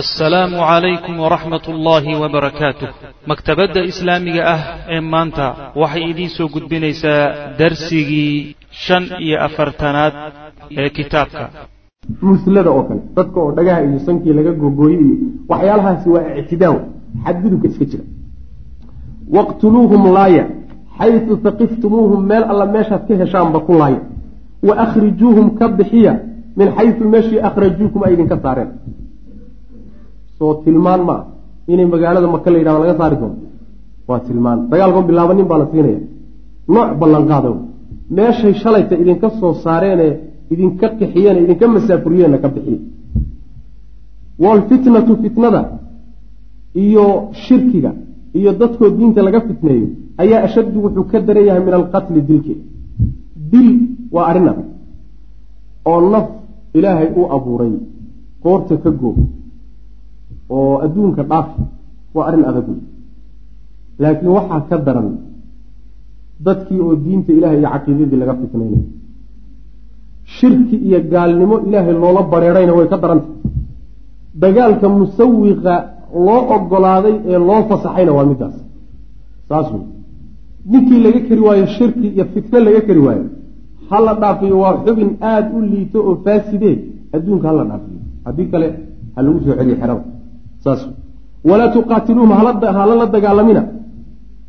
assalaamu calaykum waraxmat ullaahi wabarakaatuh maktabadda islaamiga ah ee maanta waxay idiin soo gudbinaysaa darsigii shan iyo afartanaad ee kitaabka. Muslada oo kale dadka oo dhagaha iyo sankii laga googooye iyo waxyaalahaasi waa ictidaaw xadgudubka iska jira. Waqtuluuhum laaya xaysu taqiftumuuhum meel alla meeshaad ka heshaanba ku laaya. Wa akhrijuuhum ka bixiya min xaysu meeshii akhrajuukum ay idinka saareen soo tilmaan ma ah inay magaalada maka la yidhahdo laga saari doono. Waa tilmaan. Dagaalkan bilaabanin baa la siinaya. Nooc ballanqaada meeshay shalayta idinka soo saareene idinka qixiyeen idinka masaafuriyeenna ka bixiye waalfitnatu fitnada iyo shirkiga iyo dadkoo diinta laga fitneeyo ayaa ashaddu wuxuu ka daran yahay min alqatli dilke. Dil waa arrin adag oo naf ilaahay u abuuray qoorta ka goob oo adduunka dhaafi waa arrin adag. Wey laakiin waxaa ka daran dadkii oo diinta ilahay iyo caqiidadii laga fitnaynayo shirki iyo gaalnimo ilaahay loola bareerayna way ka daranta dagaalka musawiqa loo ogolaaday ee loo fasaxayna waa middaas. Saas wey ninkii laga keri waayo shirki iyo fitno laga keri waayo hala dhaafiyo waa xubin aada u liito oo faasidee. Adduunka hala dhaafiyo. Haddii kale ha lagu soo celiyo xerada saas. Walaa tuqaatiluuhum hala la dagaalamina.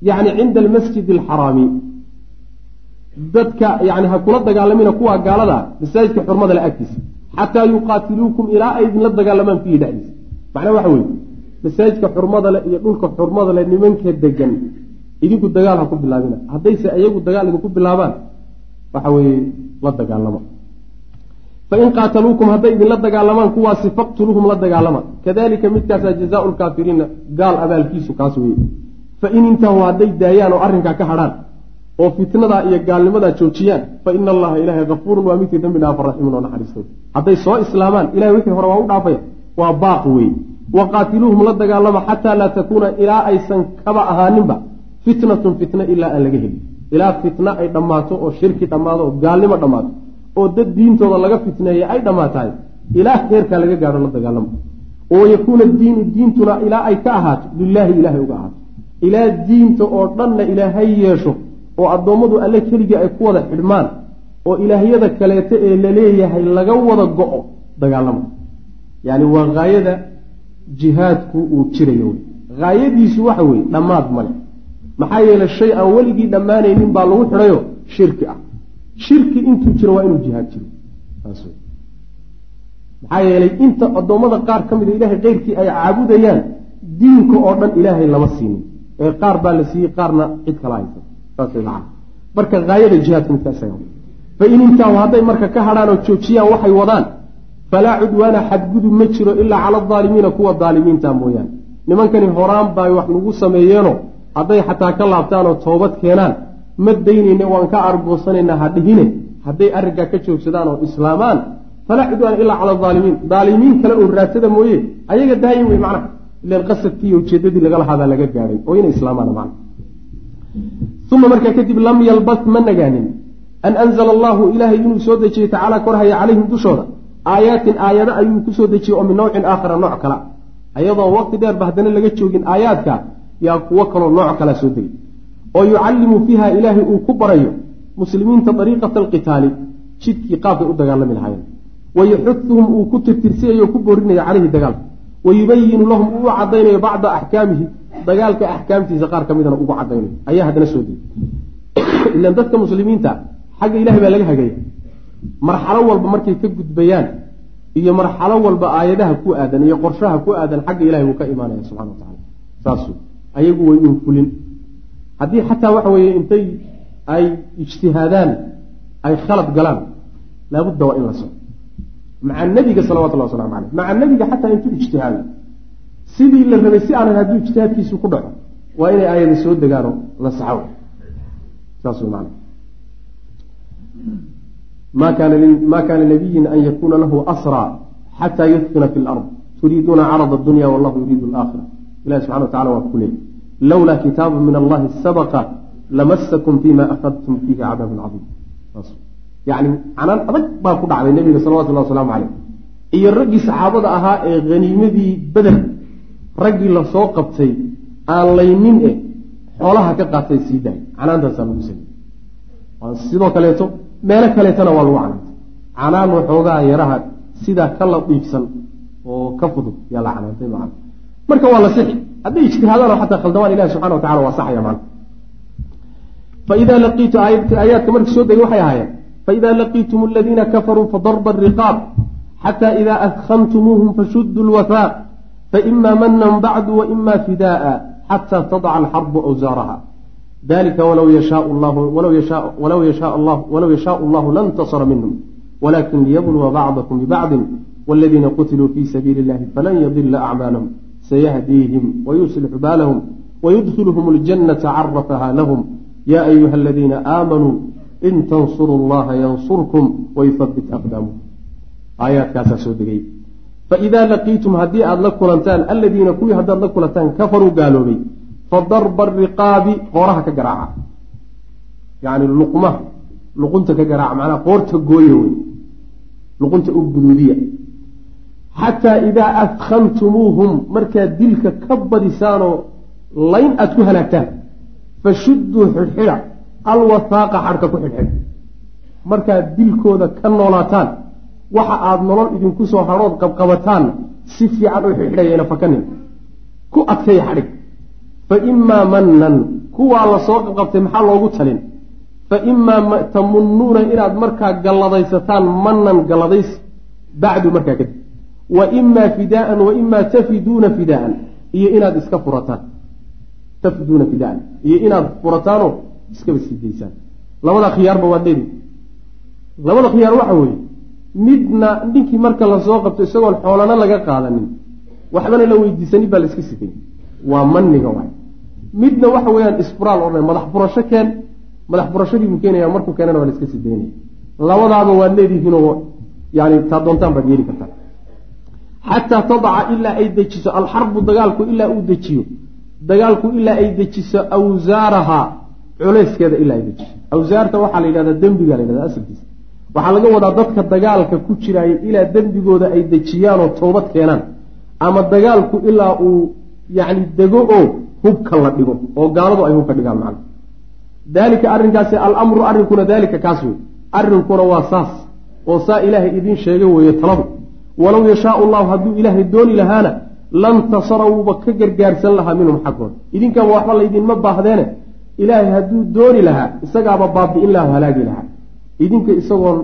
Yani cinda almasjid alxaraami. Dadka yani ha kula dagaalamina kuwa gaalada masaajidka xurmada le agtiisa xataa yuqaatiluukum ilaa ay idinla dagaalamaan fiihi dhexdiisa. Macnaa waxa weye masaajidka xurmada le iyo dhulka xurmada le nimanka degan idinku dagaal ha ku bilaabina. Haddayse iyagu dagaal idinku bilaabaan waxa weeye la dagaalama fain qaataluukum hadday idinla dagaalamaan kuwaasi faqtuluuhum la dagaalama kadalika midkaasaa jazaau lkaafiriina gaal abaalkiisu kaas weye fain intahuu hadday daayaan oo arrinkaa ka hadhaan oo fitnadaa iyo gaalnimadaa joojiyaan fa ina allaha ilaahay kafuurun waa midkii dambi dhaafa raxiimun oo naxariistay hadday soo islaamaan ilahay wixii hore waa u dhaafaya waa baaq wey wa qaatiluuhum la dagaalama xataa laa takuuna ilaa aysan kaba ahaaninba fitnatun fitna ilaa aan laga helin ilaa fitna ay dhammaato oo shirki dhammaado oo gaalnimo dhammaato oo dad diintooda laga fitneeya ay dhammaatahay ilaa heerkaa laga gaadho la dagaalamo oo yakuuna diinu diintuna ilaa ay ka ahaato lilaahi ilaahay uga ahaato. Ilaa diinta oo dhanna ilaahay yeesho oo addoommadu alle keligii ay ku wada xidhmaan oo ilaahyada kaleeto ee la leeyahay laga wada go-o dagaalamo yacni waa haayada jihaadku uu jirayo. Haayadiisu waxa weeye dhammaad male maxaa yeelay shay aan weligii dhammaanaynin baa lagu xidhayo shirki ah shirki intuu jiro waa inuu jihaad jiro. Maxaa yeelay inta addoommada qaar ka mida ilaahay keyrkii ay caabudayaan diinka oo dhan ilaahay lama siinin. Ee qaar baa la siiyey qaarna cid kala haysa saas maa marka haayada midkaasa fain intaahu hadday marka ka hadhaan oo joojiyaan waxay wadaan falaa cudwaana xadgudub ma jiro ilaa cala adaalimiina kuwa daalimiinta mooyaane. Nimankani horaan baa wax nagu sameeyeeno hadday xataa ka laabtaan oo toobad keenaan ma daynayna waan ka argoosanaynaa ha dhihine. Hadday arrinkaa ka joogsadaan oo islaamaan falaa cudwaana ilaa cala aalimiin daalimiin kale oo raadsada mooye ayaga daayin wey macnaha. Ilan qasadkii iyo ujeedadii laga lahaabaa laga gaadhay oo inay islaamaan macna uma markaa kadib lam yalbas ma nagaanin. An anzala allahu ilaahay inuu soo dejiyey tacaala korhaya calayhim dushooda. Aayaatin aayado ayuu ku soo dejiyey oo min nawcin aakhara nooc kala ayadoo waqti dheerba haddana laga joogin aayaadka yaa kuwo kaloo nooc kalaa soo degay oo yucallimu fiiha ilaahay uu ku barayo muslimiinta dariiqata alqitaali jidkii qaabkay u dagaalami lahaayeen. Wayuxuduhum uu ku tirtirsiyayo ku boorinayo caleyhi dagaalka wayubayinu lahum uu u cadaynayo bacda axkaamihi dagaalka axkaamtiisa qaar ka midana ugu cadaynayo ayaa haddana soo degay ilan dadka muslimiinta xagga ilahay baa laga hagaya marxalo walba markay ka gudbayaan iyo marxalo walba aayadaha ku aadan iyo qorshaha ku aadan xagga ilahay wuu ka imaanaya subxana wa tacala saas ayagu way un fulin haddii xataa waxa weeye intay ay ijtihaadaan ay khalad galaan laabudda waa in la soco maca nebiga salawatullah waslamu caleyh maca nebiga xataa intuu ijtihaado sidii la rabay si aanan hadduu ijtihaadkiisu ku dhaco waa inay aayada soo degaano la saxo. Saas wey maana ma kana nabiyin an yakuna lahu asraa xataa yudkina fi lard turiiduuna carada dunya wallahu yuriidu alaakhira. Ilahi subxana wa tacala waa ku leey lowlaa kitaabu min allahi sabaqa lamasakum fima akhadtum fiihi cadaabun cadiim yani canaan adag baa ku dhacday nebiga salawatullahi wasalaamu caleyh iyo raggii saxaabada ahaa ee haniimadii beder raggii la soo qabtay aan laynin eh xoolaha ka qaatay sii daay canaantaasaa lagu sameyey sidoo kaleeto meelo kaleetana waa lagu canaantay canaan waxoogaa yaraha sidaa ka ladiibsan oo ka fudud yaa la canaantay macana marka waa la sixi hadday ijtihaadaan xataa khaldamaan ilahi subxana wa tacala waa saxaya macana faida laqiitu aayaadka markii soo degay waxay ahaayeen faida laqiitum aladiina kafaruu fadarba ariqaab xata ida adkantumuuhum fashuduu lwafaaq faima manan bacdu waima fida'a xata tadca alxarbu awsaaraha. Dalika walow yashaau allahu lantasara minhum walakin liyabluwa bacdakum bibacdin waladiina qutiluu fi sabiili illahi falan yadila acmaalahum sayahdiihim wayuslixu baalahum wayudkhiluhum ljannata carafaha lahum ya ayuha aladiina aamanuu in tansuruu llaha yansurkum wayuhabit aqdaamum aayaadkaasaa soo degay faidaa laqiitum haddii aada la kulantaan aladiina kuwii haddaad la kulantaan kafaruu gaaloobay fadarba ariqaabi qooraha ka garaaca yani luqmaha luqunta ka garaaca macnaha qoorta gooya wey luqunta u guduudiya xataa idaa adkantumuuhum markaad dilka ka badisaanoo layn aada ku halaagtaan fashudduu xidhxidha alwahaaqa xadhka ku xidhxidha. Markaad dilkooda ka noolaataan waxa aada nolol idinku soo hadhood qabqabataanna si fiican u xidxidhayana fakanin ku adkaya xadhig. Fa imaa mannan kuwaa la soo qabqabtay maxaa loogu talin? Fa imaa tamunnuuna inaad markaa galladaysataan mannan galladaysi bacdu markaa kadib wa imaa fidaaan wa imaa tafiduuna fidaaan iyo inaad iska furataan. Tafiduuna fidaan. Iyo inaad furataanoo iskaba sii daysaan labada khiyaarba waad leedihi labada khiyaar waxa weeye midna ninkii marka la soo qabto isagoon xoolana laga qaadanin waxbana la weydiisanin baa la iska sikay waa maniga waay. Midna waxa weeyaan isfuraal odhan madax furasho keen madax furashadii buu keenaya markuu keenana waa la iska sii daynaya labadaaba waad leedihiinoo yani taa doontaan baad yeeli kartaa xataa tadaca ilaa ay dejiso. Alxarbu dagaalku ilaa uu dejiyo. Dagaalku ilaa ay dejiso awsaarahaa culeyskeeda ilaa ay dejiso. Awsaarta waxaa la yidhahdaa dembiga la yhahda asalkiisa. Waxaa laga wadaa dadka dagaalka ku jiraaya ilaa dembigooda ay dejiyaanoo toobad keenaan. Ama dagaalku ilaa uu yacni dego oo hubka la dhigo oo gaaladu ay hubka dhigaan macna. Daalika arrinkaasi alamru arrinkuna daalika kaas wey arrinkuna waa saas. Oo saa ilaahay idiin sheegay weeye taladu walow yashaau allahu hadduu ilaahay dooni lahaana lantasara wuuba ka gargaarsan lahaa minhum xaggooda idinkaaba waxba laydinma baahdeene ilaahay hadduu dooni lahaa isagaaba baabi'in halaagi lahaa. Idinka isagoon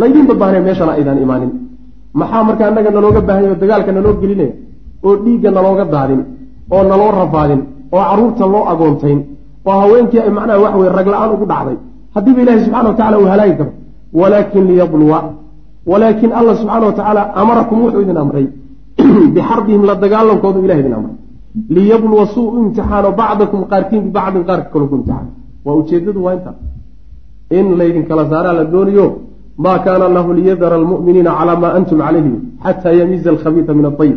laydinba baahneen meeshana aydaan imaanin. Maxaa marka annaga nalooga baahanya oo dagaalka naloo gelinaya oo dhiigga nalooga daadin oo naloo rafaadin oo carruurta loo agoontayn oo haweenkii ay macnaha wax weye rag la'aan ugu dhacday haddiiba ilaahi subxana wa tacala uu halaagi karo walaakin liyabluwa walaakin allah subxaana wa tacaala amarakum wuxuu idin amray. Bixarbihim la dagaalankoodu ilah idin amray. Liyabluwa suu u imtixaano bacdakum qaarkiin bibacdin qaarka kaloo ku imtixaano waa ujeedadu waa intaa in laydin kala saaraa la doonayo maa kaana allahu liyadara almu'miniina calaa maa antum calayhi xataa yamiiza alkhabiisa min adayb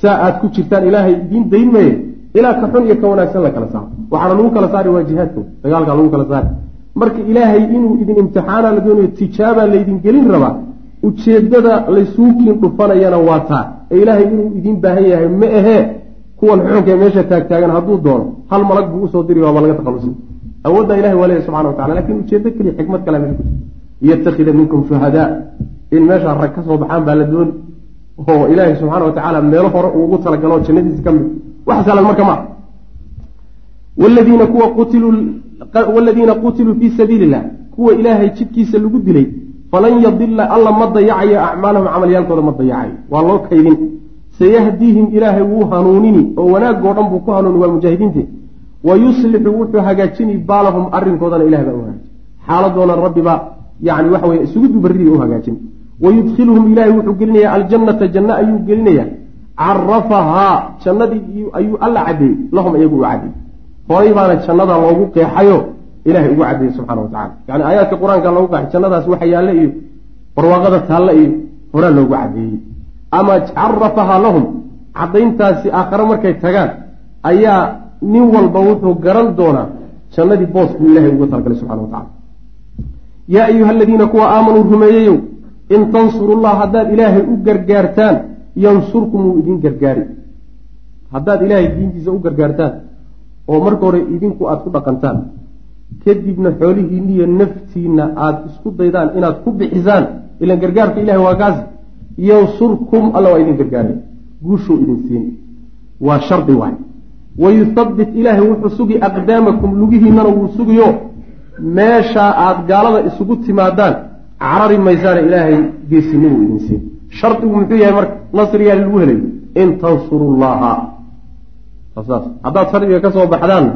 saa aad ku jirtaan ilaahay idiin dayn maye ilaa ka xun iyo ka wanaagsan la kala saaro. Waxaana lagu kala saari waa jihaadka dagaalkaa lagu kala saari. Marka ilaahay inuu idin imtixaana la doonayo tijaabaa laydin gelin rabaa ujeedada laysuukiin dhufanayana waa taa. Ee ilaahay inuu idin baahan yahay ma ahee kuwan xuxunkae meesha taagtaagan hadduu doono hal malag buu u soo diri waaba laga takhalusi awooddaa ilahi waa leeyahy subxana wa tacala laakiin ujeedo keliya xikmad kale meesha ku liyatakida minkum shuhadaa in meeshaa rag ka soo baxaan baa la dooni oo ilaahay subxaana wa tacaala meelo hore uu ugu talagalo jannadiisa ka mid. Wax saalan marka maa waladiina kuwa qutiluu waladiina qutiluu fii sabiili illah kuwa ilaahay jidkiisa lagu dilay falan yadila alla ma dayacayo acmaalahum camalyaalkooda ma dayacayo waa loo kaydin. Sayahdiihim ilaahay wuu hanuunini oo wanaagoo dhan buu ku hanuuni waa mujaahidiinti wa yuslixu wuxuu hagaajini baalahum arrinkoodana ilahay baa u hagaajin. Xaaladoona rabbibaa yani waxa weye isugu dubarridii u hagaajin. Wayudkhiluhum ilaahay wuxuu gelinayaa aljannata janno ayuu gelinayaa. Carafahaa jannadii ayuu alla caddeeyey lahum iyagu u caddeeyey horay baana jannada loogu qeexayo ilahay ugu caddeeyey subxana wa tacala yani aayaadka qur'aanka loogu qeexay jannadaas waxa yaalle iyo barwaaqada taalle iyo horaa loogu caddeeyey ama carafahaa lahum caddayntaasi aakhare markay tagaan ayaa nin walba wuxuu garan doonaa jannadii booskuu ilahay ugu talagalay subxana wa tacala yaa ayuha aladiina kuwa aamanuu rumeeyeyow in tansurullah haddaad ilaahay u gargaartaan yansurkum wuu idin gargaari. Haddaad ilaahay diintiisa u gargaartaan oo marka hore idinku aada ku dhaqantaan kadibna xoolihiinna iyo naftiinna aada isku daydaan inaad ku bixisaan. Ilan gargaarka ilahay waa kaasi yansurkum alla waa idin gargaaray. Guushuu idin siin. Waa shardi waay wayuthabbit ilaahay wuxuu sugi aqdaamakum lugihiinnana wuu sugiyo. Meeshaa aada gaalada isugu timaadaan carari maysaana ilaahay geesinimuu idin siin. Shardigu muxuu yahay marka nasriyaa lagu helayo in tansurullaha. Saas. Haddaad shardiga ka soo baxdaan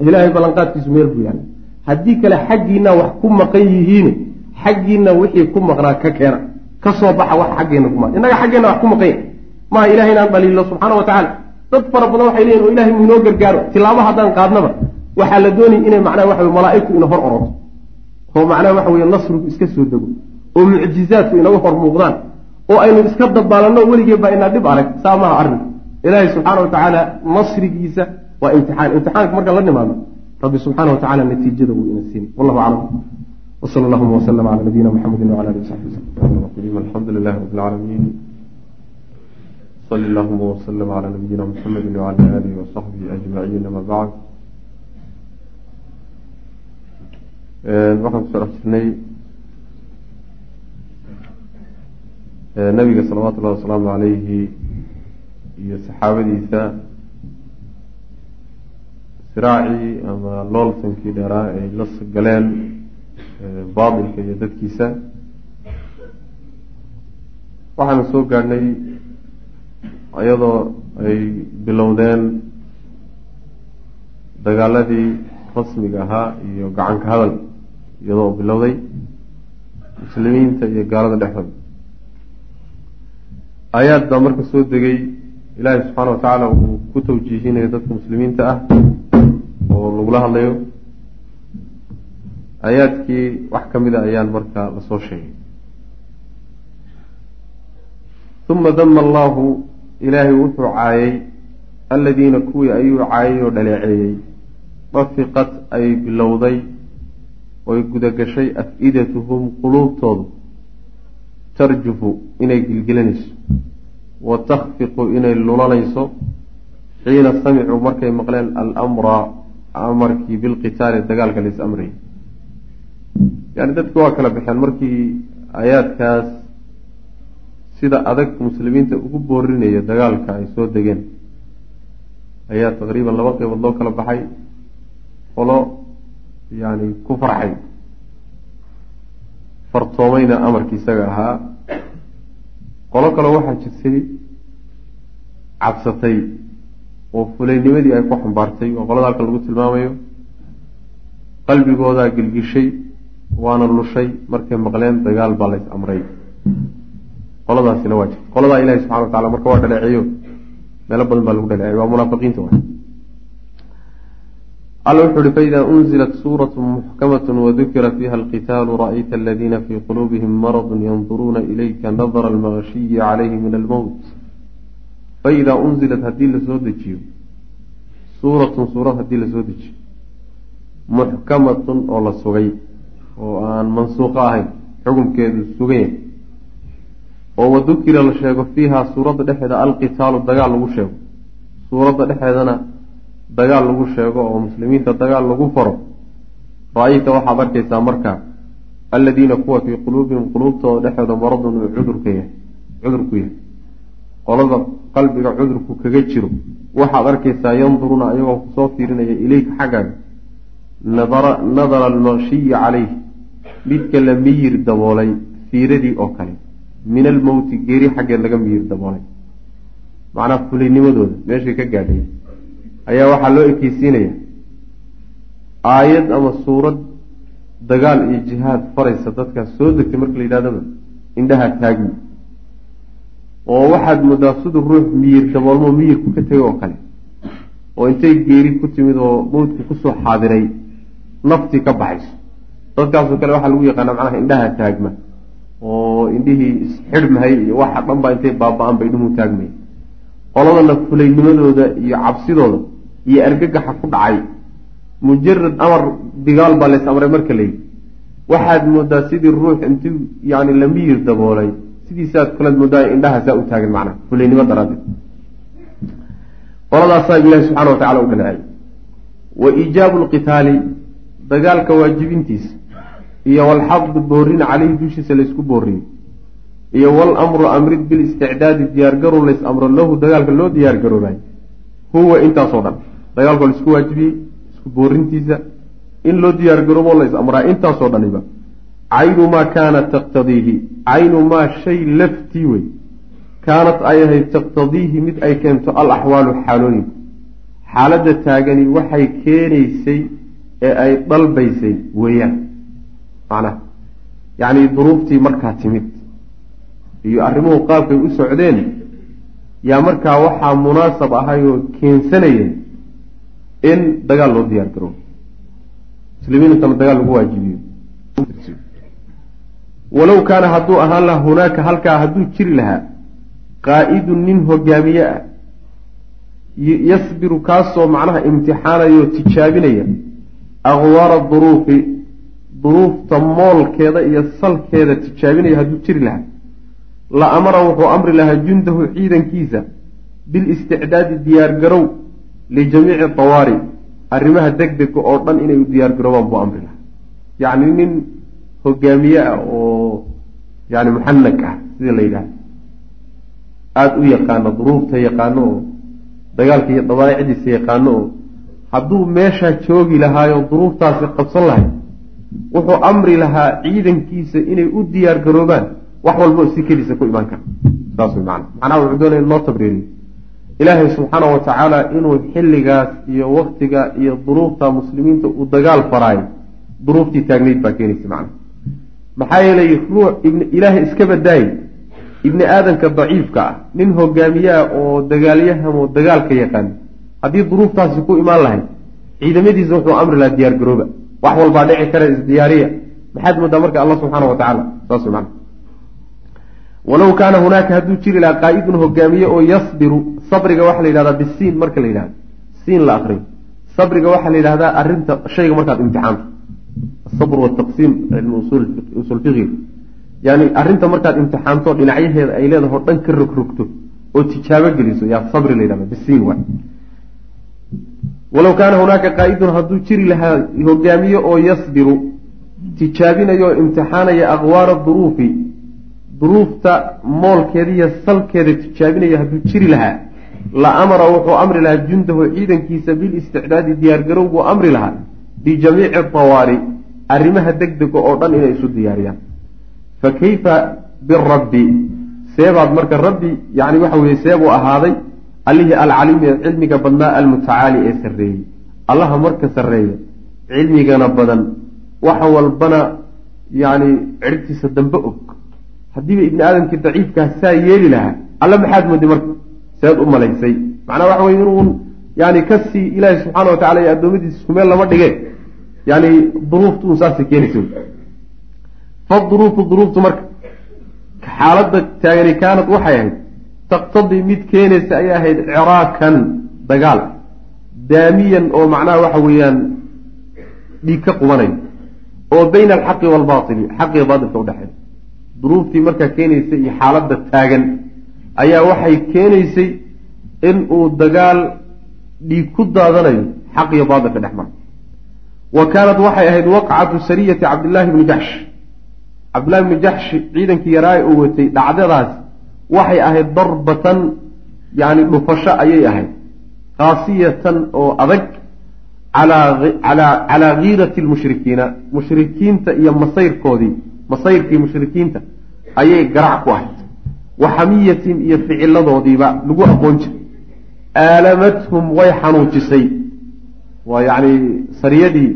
ilaahay ballanqaadkiisu meel buu yahay haddii kale xaggiinna wax ku maqan yihiin xaggiinna wixii ku maqnaa ka keena ka soo baxa wax xaggeenna kuma innaga xaggeenna wax ku maqan yahay. Maaha ilahay inaan dhaliilo subxaana wa tacaala. Dad fara badan waxay leeyihiin oo ilahay mu inoo gargaaro? Tilaabo haddaan qaadnaba waxaa la doonaya inay macnaha waxa malaaigtu ina hor oroto oo macnaha waxa weye nasrigu iska soo dego. Oo mucjizaadku inaga hor muuqdaan. Oo aynu iska dabaalanno weligee baa inaa dhib arag. Saa maha arrinku ilaahay subxaana wa tacaala nasrigiisa waa imtixaan. Imtixaanka markaan la nimaadno rabbi subxaana wa tacala natiijada wuu ina siin. Wallahu aclam. Wsala allahuma waslama cala nabiyina mxamedi wala alihi wsaxbi wslam alxamdu lilahi rabi lcaalamiin sali allahuma wslm cala nabiyina mxamedi wcala alihi wasaxbihi ajmaciin ama bacd. Waxaan ku soo dhex jirnay nabiga salawaatu ullahi wasalaamu calayhi iyo saxaabadiisa siraacii ama looltankii dheeraa ay la galeen baatilka iyo dadkiisa. Waxaanu soo gaadhnay iyadoo ay bilowdeen dagaaladii rasmiga ahaa iyo gacanka hadal iyadoo bilowday muslimiinta iyo gaalada dhexdooda. Aayaad baa marka soo degay ilaahi subxaana wa tacaala uu ku tawjiihinayo dadka muslimiinta ah oo lagula hadlayo aayaadkii wax ka mid a ayaan marka la soo sheegay. Uma dama allahu ilaahay wuxuu caayay alladiina kuwii ayuu caayay oo dhaleeceeyey dafiqat ay bilowday oy gudagashay af-idatuhum quluubtoodu tarjufu inay gilgilanayso wa takfiqu inay lulanayso xiina samicuu markay maqleen alamra amarkii bilqitaali dagaalka lais amrayay yani dadki waa kala baxeen markii aayaadkaas sida adag muslimiinta ugu boorinaya dagaalka ay soo degeen. Ayaa taqriiban laba qeybood loo kala baxay qolo yani ku farxay. Fartoomayna amarkii isaga ahaa. Qolo kale waxaa jirtay cabsatay oo fulaynimadii ay ku xambaartay waa qolada halkan lagu tilmaamayo. Qalbigoodaa gilgishay waana lushay markay maqleen dagaal baa lays amray. Qoladaasina waa jirta qoladaa ilahi subxana wa tacala marka waa dhaleeceeyo meelo badan baa lagu dhaleeceyo waa munaafiqiinta wa alla wuxu uhi faida unzilat suuratu muxkamat wadukira fiiha alqitaalu ra'ayta aladiina fii quluubihim maradun yanduruuna ilayka nadra almagashiyi calayhi min almowt faidaa unzilat haddii la soo dejiyo suuratun suurad haddii la soo dejiyo muxkamatun oo la sugay oo aan mansuuqo ahayn xukunkeedu sugan yahay oo wadukira la sheego fiiha suuradda dhexeeda alqitaalu dagaal lagu sheego suuradda dhexeedana dagaal lagu sheego oo muslimiinta dagaal lagu faro ra'ayta waxaad arkaysaa marka alladiina kuwa fii quluubihim quluubtooda dhexeeda maradun uu cudurka yahay cudurku yahay qolada qalbiga cudurku kaga jiro. Waxaad arkaysaa yanduruuna ayagoo ku soo fiirinaya ileyka xaggaaga nadara almakshiyi calayh. Midka la miyir daboolay fiiradii oo kale. Min almowti geeri xaggeed laga miyir daboolay. Macnaa fulaynimadooda meeshay ka gaadhay. Ayaa waxaa loo ekeysiinaya aayad ama suurad dagaal iyo jihaad faraysa dadkaas soo degtay marka la yidhahdaba indhaha taagmi oo waxaad moodaa siduu ruux miyir daboolmo miyirku ka tegay oo kale oo intay geeri ku timid oo mawdku ku soo xaadiray naftii ka baxayso. Dadkaasoo kale waxaa lagu yaqaana macnaha indhaha taagma oo indhihii isxidhmahay iyo waxa dhan baa intay baaba-aan ba indhuhu taagmay. Qoladana fulaynimadooda iyo cabsidooda iyo argagaxa ku dhacay. Mujarad amar digaal baa lays amray marka layidhi waxaad moodaa sidii ruux intuu yani la miyir daboolay sidiisaad kalead moodaa indhahaasaa u taagan macnaha fulinimo daraaddeed qoladaasaa ilahi subxana wa tacala u dhaleecay wa iijaabu lqitaali dagaalka waajibintiisa iyo walxadu boorin caleyhi dushiisa laysku booriyo iyo walamru amrid bilisticdaadi diyaargarow lays amro lahu dagaalka loo diyaargaroobayo huwa intaasoo dhan. Dagaalkoo la isku waajibiyey isku boorintiisa in loo diyaargaroobo lays amraa intaasoo dhaniba caynu maa kaanat taqtadiihi caynu maa shay laftii wey kaanat ay ahayd taqtadiihi mid ay keento al axwaalu xaalooyinku xaaladda taagani waxay keenaysay ee ay dalbaysay weeyaan macnaha yacni duruuftii markaa timid iyo arrimuhu qaabkay u socdeen yaa markaa waxaa munaasab ahay oo keensanaya in dagaal loo diyaar garoobo muslimiintana dagaal lagu waajibiyo walow kaana hadduu ahaan lahaa hunaaka halkaa hadduu jiri lahaa qaa'idun nin hogaamiye ah yasbiru kaasoo macnaha imtixaanaya oo tijaabinaya akhwaara duruufi duruufta moolkeeda iyo salkeeda tijaabinaya hadduu jiri lahaa la amara wuxuu amri lahaa jundahu ciidankiisa bilisticdaadi diyaargarow lijamiici dawaari arrimaha deg dega oo dhan inay u diyaargaroobaan buu amri lahaa. Yacni nin hogaamiye ah oo yani muxanag ah sida la yidhahda aada u yaqaano duruufta yaqaano oo dagaalka iyo dabaa'icdiisa yaqaano oo hadduu meeshaa joogi lahaayo duruuftaasi qabsan lahay. Wuxuu amri lahaa ciidankiisa inay u diyaar garoobaan wax walbo si keliisa ku imaan kara saas wey macana macnaha wuxuu doonaya in loo tabriiriyo ilaahay subxaana wa tacaala inuu xilligaas iyo waktiga iyo duruufta muslimiinta uu dagaal faraayo duruuftii taagnayd baa keenaysa macna maxaa yeelay ruux ilaahay iska badaayay ibni aadamka daciifka ah nin hogaamiye ah oo dagaalyahan oo dagaalka yaqaan. Haddii duruuftaasi ku imaan lahayd ciidamadiisa wuxuu amri lahaa diyaar garooba. Wax walbaa dhici kara isdiyaariya maxaad moodaa marka alla subxaana wa tacaala saas man walow kaana hunaaka hadduu jiri lahaa qaa'idun hogaamiye oo yasbiru sabriga waxaa la yidhahdaa bisiin marka la yidhahdo. Siin la akriyo sabriga waxaa la yidhahdaa arrinta shayga markaad imtixaanto asabr wataqsiim cilmu yani arrinta markaad imtixaanto dhinacyaheeda ay leedaho dhan ka rogrogto oo tijaabo geliso yaa sabri la yidhahda bisiin waay walow kaana hunaaka qaa'idun hadduu jiri lahaa hogaamiye oo yasbiru tijaabinayo oo imtixaanaya aqwaara duruufi duruufta moolkeeda iyo salkeeda tijaabinaya hadduu jiri lahaa la amara wuxuu amri lahaa jundahu ciidankiisa bilisticdaadi diyaargarow buu amri lahaa bijamiici dawaari arrimaha deg dega oo dhan inay isu diyaariyaan fa kayfa birabbi seebaad marka rabbi yani waxa weye seebuu ahaaday allihii alcaliimi ee cilmiga badnaa almutacaali ee sarreeyey allaha marka sarreeya cilmigana badan waxa walbana yani ciribtiisa dambe og haddiiba ibni aadamkii daciifkaa saa yeeli lahaa alla maxaad mooday marka seed u malaysay macnaa waxa weye inuu yani ka sii ilaahi subxaana wa tacala iyo addoommadiisa isku meel lama dhige yani duruuftu saasay keenaysa faduruufu duruuftu marka xaaladda taagani kaanad waxay ahayd taqtadii mid keenaysa ayay ahayd ciraakan dagaal daamiyan oo macnaha waxa weeyaan dhiig ka qubanay oo bayna alxaqi waalbaatili xaqiga baatilka udhexeeya duruuftii markaa keenaysay iyo xaaladda taagan ayaa waxay keenaysay in uu dagaal dhiig ku daadanayo xaq iyo baatilka dhex mara wa kaanat waxay ahayd waqcatu sariyati cabdillaahi bni jaxsh cabdillahi bni jaxsh ciidankii yaraa uu watay dhacdadaas waxay ahayd darbatan yani dhufasho ayay ahayd khaasiyatan oo adag calaa kiirati lmushrikiina mushrikiinta iyo masayrkoodii masayrkii mushrikiinta ayay garac ku ahayd wa xamiyatin iyo ficiladoodiiba lagu aqoon jiray aalamathum way xanuujisay waa yacni sariyadii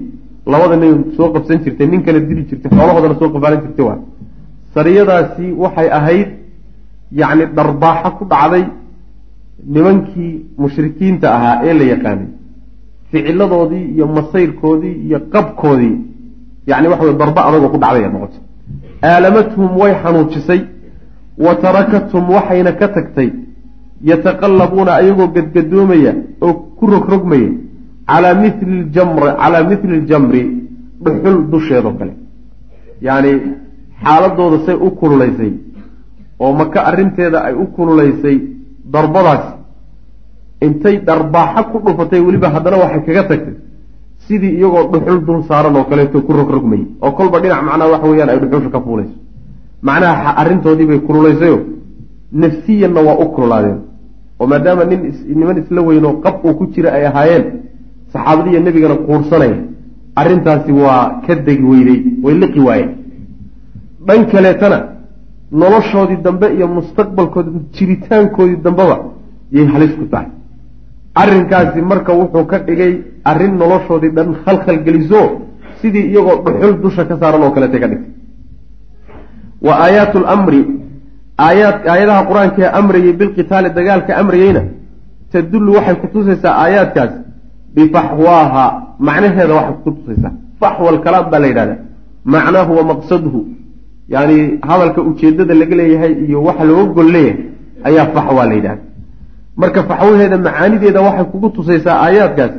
labada nin soo qabsan jirtay nin kala dili jirtay xoolahoodana soo qabaalan jirtay waa. Sariyadaasi waxay ahayd yacni dharbaaxo ku dhacday nimankii mushrikiinta ahaa ee la yaqaanay. Ficiladoodii iyo masayrkoodii iyo qabkoodii yani waxa wey darba adagoo ku dhacday noqotay. Aalamathum way xanuujisay wa tarakathum waxayna ka tagtay yataqallabuuna ayagoo gadgadoomaya oo ku rogrogmaya calaa mili ljamr calaa mithli ljamri dhuxul dusheedoo kale yacni xaaladooda say u kululaysay oo maka arrinteeda ay u kululaysay darbadaas intay dharbaaxo ku dhufatay weliba haddana waxay kaga tagtay sidii iyagoo dhuxul dul saaran oo kaleeto ku rogrogmayay oo kolba dhinac macnaha waxa weeyaan ay dhuxusha ka fuulayso macnaha arrintoodii bay kululaysayo nafsiyanna waa u kululaadeen oo maadaama nin niman isla weynoo qab uu ku jira ay ahaayeen saxaabadiiyo nebigana quursanaya arrintaasi waa ka degi weyday way liqi waayeen. Dhan kaleetana noloshoodii dambe iyo mustaqbalkoodi jiritaankoodii dambeba yay halis ku tahay. Arrinkaasi marka wuxuu ka dhigay arrin noloshoodii dhan khalkhal geliso sidii iyagoo dhuxul dusha ka saaran oo kaleetay ka dhigtay. Wa aayaatu lamri aayaad aayadaha qur'aanka ee amrayay bilqitaali dagaalka amrayeyna tadullu waxay kutusaysaa aayaadkaas bifaxwaaha macnaheeda waxay kutusaysaa faxwa alkalaam baa la yidhahdaa. Macnaahu wa maqsaduhu yani hadalka ujeedada laga leeyahay iyo waxa looga gol leeyahay ayaa faxwaa la yidhahda marka faxwaheeda macaanideeda waxay kugu tusaysaa aayaadkaas.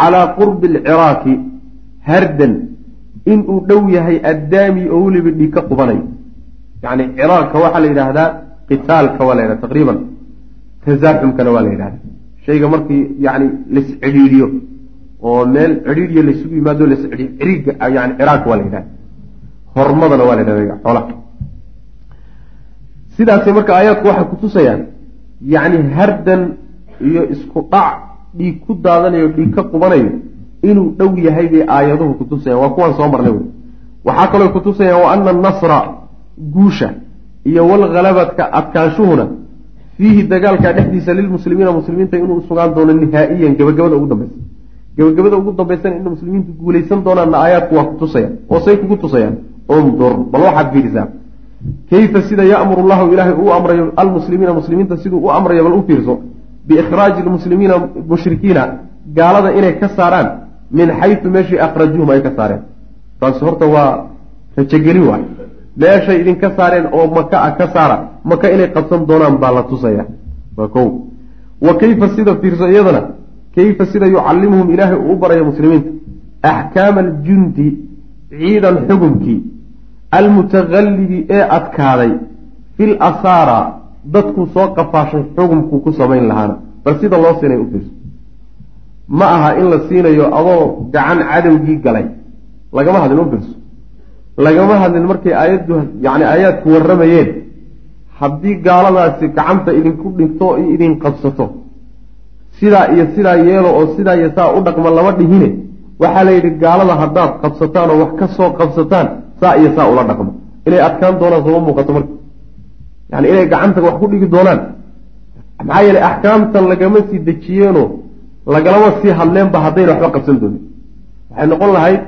Calaa qurbi alciraaqi hardan inuu dhow yahay addaami oo weliba dhiig ka qubanayo. Yani ciraaqka waxaa la yidhaahdaa qitaalka waa la yidhahda taqriiban. Tasaaxumkana waa la yidhahda shayga markii yani las cidhiidhiyo oo meel cidhiidhiyo laysugu yimaado las cidhiiyo ciriigga yani ciraaq waa la yidhahda hormadana waa la yidhahda xoolaha. Sidaasay marka aayaadku waxay kutusayaan yacni hardan iyo isku dhac dhiig ku daadanayo dhiig ka qubanayo inuu dhow yahay bay aayaduhu kutusayaan waa kuwaan soo marnay wey waxaa kaloo kutusayaan wa ana annasra guusha iyo walhalabadka adkaanshuhuna fiihi dagaalka dhexdiisa lilmuslimiina muslimiinta inuu sugaan doono nihaa'iyan gabagabada ugu dambaysa. Gabagabada ugu dambaysana in muslimiintu guulaysan doonaanna aayaadku waa kutusayaan oo say kugu tusayaan. Undur bal waxaad fiirisaa. Kayfa sida ya'muru llahu ilaahay uu amrayo almuslimiina muslimiinta siduu u amrayo bal u fiirso? Biikhraaji lmuslimiina mushrikiina gaalada inay ka saaraan min xaysu meeshii akhrajuuhum ay ka saareen. Taasi horta waa rajogelin waay meeshay idinka saareen oo maka a ka saara maka inay qabsan doonaan baa la tusaya. Waa ko wa kayfa sida fiirso iyadana? Kayfa sida yucallimuhum ilaahay uu u barayo muslimiinta? Axkaama aljundi ciidan xugunkii almutakallibi ee adkaaday fil asaara dadkuu soo qafaashay xukumkuu ku samayn lahaana. Bal sida loo siinay u fiirso. Ma aha in la siinayo adoo gacan cadowgii galay. Lagama hadlin u fiirso lagama hadlin markay aayaddu yacni aayaadku warramayeen. Haddii gaaladaasi gacanta idinku dhigto o idin qabsato sidaa iyo sidaa yeelo oo sidaa iyo saa u dhaqma lama dhihine. Waxaa la yidhi gaalada haddaad qabsataan oo wax ka soo qabsataan saa iyo saa ula dhaqmo. Inay adkaan doonaan sooma muuqato marka. Yani inay gacanta wax ku dhigi doonaan. Maxaa yeelay axkaamtan lagama sii dejiyeenoo lagalama sii hadleenba haddayna waxba qabsan doonin. Waxay noqon lahayd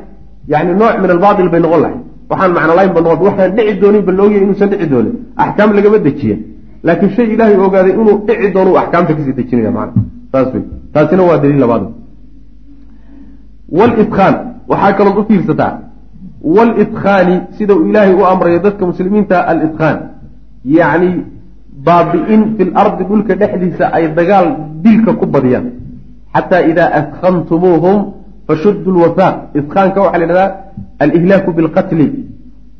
yani nooc min albaatil bay noqon lahayd waxaan macnolayn ba waxaan dhici doonin ba laogyahay inuusan dhici doonin. Axkaam lagama dejiya laakiin shay ilaahay ogaaday inuu dhici doono axkaamta ka sii dejinaya macana saas wey. Taasina waa daliil labaad wlidkaan waxaa kalood u fiirsataa wlidkaani sida uu ilaahay u amrayo dadka muslimiinta alidkaan yacni baabi'in fi lardi dhulka dhexdiisa ay dagaal dilka ku badiyaan. Xataa idaa adkantumuuhum fashuddu lwafaaq idkaanka waxaa la yidhahdaa alihlaaku bilqatli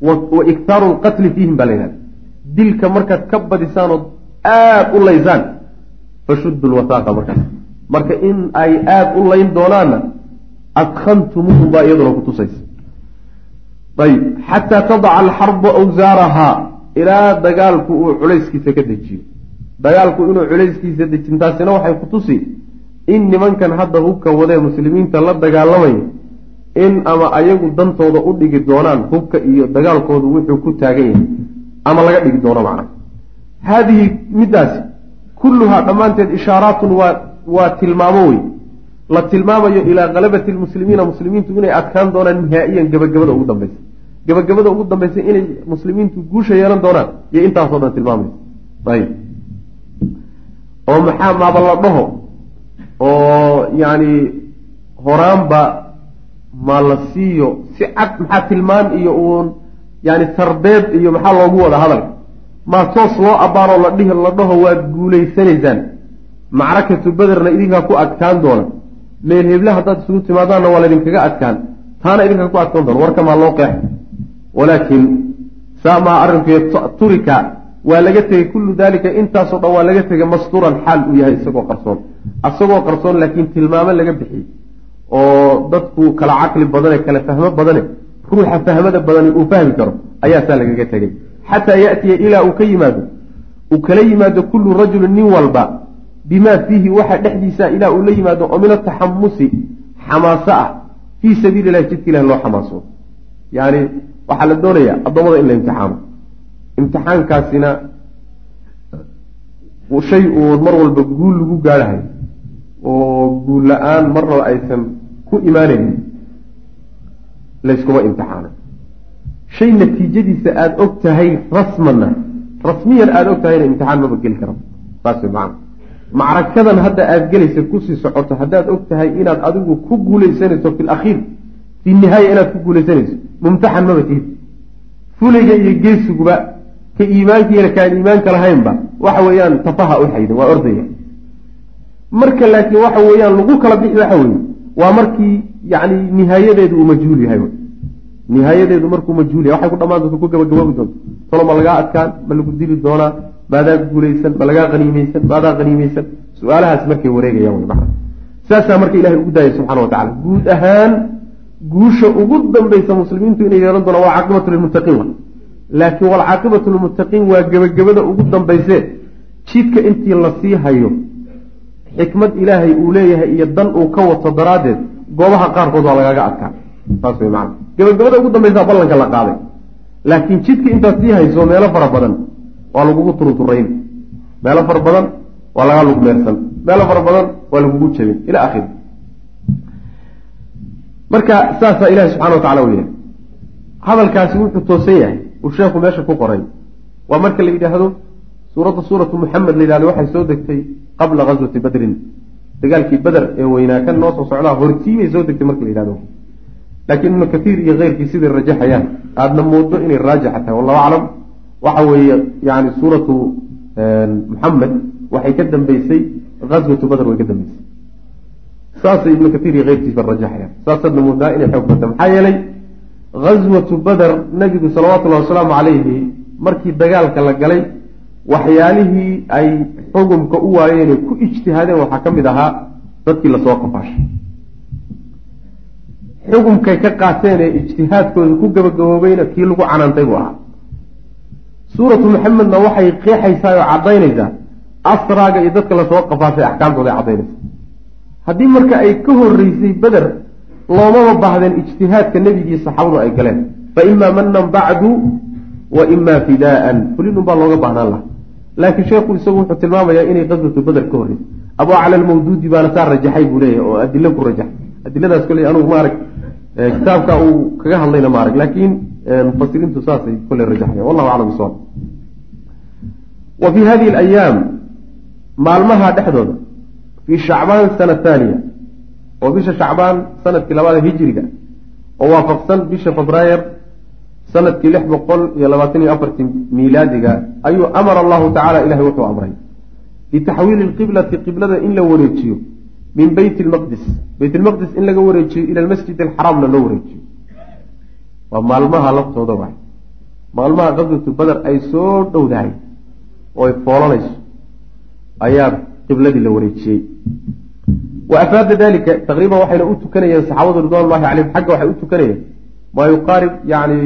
wa iktaaru lqatli fiihim baa la yidhahda dilka markaad ka badisaan ood aada u laysaan fashuddu lwafaaqa markaas marka in ay aada u layn doonaanna adkantumuuhum baa iyaduna kutusaysa ayb xataa tadaca alxarbu awsaarahaa ilaa dagaalku uu culayskiisa ka dejiyo dagaalku inuu culayskiisa dejin taasina waxay kutusi in nimankan hadda hubka wadee muslimiinta la dagaalamayo in ama ayagu dantooda u dhigi doonaan hubka iyo dagaalkoodu wuxuu ku taagan yahay ama laga dhigi doono macna. Haadihi middaasi kulluhaa dhammaanteed ishaaraatun waa waa tilmaamo wey la tilmaamayo ilaa kalabati lmuslimiina muslimiintu inay adkaan doonaan nihaa'iyan gabagabada ugu dambaysa gabagabada ugu dambaysa inay muslimiintu guusha yeelan doonaan iyo intaasoo dhan tilmaamaysa ayib. Oo maxaa maaba la dhaho oo yacni horaanba ma la siiyo si cad maxaa tilmaan iyo uun yani tarbeed iyo maxaa loogu wada hadal. Maa toos loo abbaaroo la dhihi la dhaho waad guulaysanaysaan macrakatu bederna idinkaa ku adkaan doona meel heble haddaad isugu timaadaanna waa laydinkaga adkaan. Taana idinkaa ku adkaan doona warkamaa loo qeex. Walaakin saa maa arrinkuy turika waa laga tegey kullu dalika intaasoo dhan waa laga tegay mastuuran xaal uu yahay isagoo qarsoon. Isagoo qarsoon laakiin tilmaamo laga bixiyey oo dadku kala caqli badane kala fahmo badane ruuxa fahmada badani uu fahmi karo ayaa saa lagaga tegey. Xataa yaatiya ilaa uu ka yimaado uu kala yimaado kullu rajulin nin walba bimaa fiihi waxa dhexdiisa ilaa uu la yimaado oo min ataxamusi xamaaso ah fii sabiili illahi jidka ilahi loo xamaaso. Yani waxaa la doonayaa addoommada in la imtixaamo imtixaankaasina shay uu mar walba guul lagu gaadhahay oo guul la'aan marnaba aysan ku imaanaynin layskuma imtixaano. Shay natiijadiisa aada og tahay rasmana rasmiyan aada og tahayna imtixaan maba geli kara saas macana macrakadan hadda aada gelaysa ku sii socoto haddaad og tahay inaad adigu ku guulaysanayso fi lakhiir fi nihaaya inaad ku guulaysanayso mumtaxan maba tihid fuliga iyo geesiguba ka iimaankiina kaan iimaanka lahaynba waxa weeyaan tafaha u xayda waa ordaya. Marka laakiin waxa weeyaan lagu kala bixi waxa weeye waa markii yani nihaayadeedu uu majhuul yahay nihaayadeedu markuu majhuul yahay waxay ku dhamaan doonta ku gabagaboobi doonto. Tolo ma lagaa adkaan ma lagu dili doonaa maadaa guulaysan ma lagaa haniimeysan maadaa haniimeysan su'aalahaas markay wareegayaan wey macna saasaa marka ilahay ugu daayay subxana wa tacala guud ahaan guusha ugu dambaysa muslimiintu inay yeelan doonaan waa caaqibatu lilmuttaqiin laakiin walcaaqibatu lilmuttaqiin waa gebagabada ugu dambayse jidka intii la sii hayo xikmad ilaahay uu leeyahay iyo dan uu ka wato daraaddeed goobaha qaarkood waa lagaaga adkaa saas wey macana gebagabada ugu dambaysaa ballanka la qaaday. Laakiin jidka intaad sii hayso meelo fara badan waa lagugu turuturayn. Meelo fara badan waa lagaa lugmeersan. Meelo fara badan waa lagugu jabin ila akhiri marka saasaa ilahi subxana wa tacala u yahay hadalkaasi wuxuu toosan yahay uu sheekhu meesha ku qoray. Waa marka la yidhaahdo suuradda suuratu muxamed la yidhahdo waxay soo degtay qabla ghaswati badrin dagaalkii beder ee weynaa kan noo soo socdaa hortiibay soo degtay marka la yidhahdo laakiin ibnu kathiir iyo keyrkii siday rajaxayaan aadna moodo inay raajixa tahay wallahu aclam. Waxa weeye yani suuratu muxamed waxay ka dambeysay ghaswatu badr way ka dambeysay. Saasay ibnu kathiir iyo keyrkiisba rajaxayaan saasaadna moodaa inay xoog bata maxaa yeelay ghaswatu bader nabigu salawatullahi wasalaamu calayhi markii dagaalka la galay waxyaalihii ay xugumka u waayeen ku ijtihaadeen waxaa ka mid ahaa dadkii la soo qafaashay. Xugumkay ka qaateen ee ijtihaadkooda ku gabagaboobayna kii lagu canaantay buu ahaa. Suuratu maxamedna waxay qeexaysaa oo caddaynaysaa asraaga iyo dadka la soo qafaashay axkaamtooda ay caddaynaysa haddii marka ay ka horreysay beder loomama baahdeen ijtihaadka nebigii saxaabadu ay galeen. Fa imaa manan bacdu wa imaa fidaaan fulinun baa looga baahnaan laha laakiin sheekhu isagu wuxuu tilmaamayaa inay qaswatu beder ka horreysay abu acla almawduudi baana saa rajaxay buu leeyahay oo adilo ku rajaxay. Adiladaas kole anugu maarag kitaabka uu kaga hadlayna maarag laakiin mufasiriintu saasay kole rajaxaya wallahu aclam bisawab. Wa fii hadihi alayaam maalmaha dhexdooda fii shacbaan sana thaaniya oo bisha shacbaan sannadkii labaada hijiriga oo waafaqsan bisha febraayer sannadkii lix boqol iyo labaatan iyo afartii miilaadiga ayuu amara allahu tacala ilahay wuxuu amray. Bitaxwiili lqiblati qiblada in la wareejiyo min beyt lmaqdis beyt lmaqdis in laga wareejiyo ila lmasjid alxaraamna loo wareejiyo. Waa maalmaha laftooda waay. Maalmaha qaswatu bader ay soo dhowdahay oo ay foolanayso ayaa qibladii la wareejiyey wa afaada dalika taqriiban waxayna u tukanayeen saxaabadu ridwan llahi calayhim xagga waxay u tukanayeen maa yuqaarib yani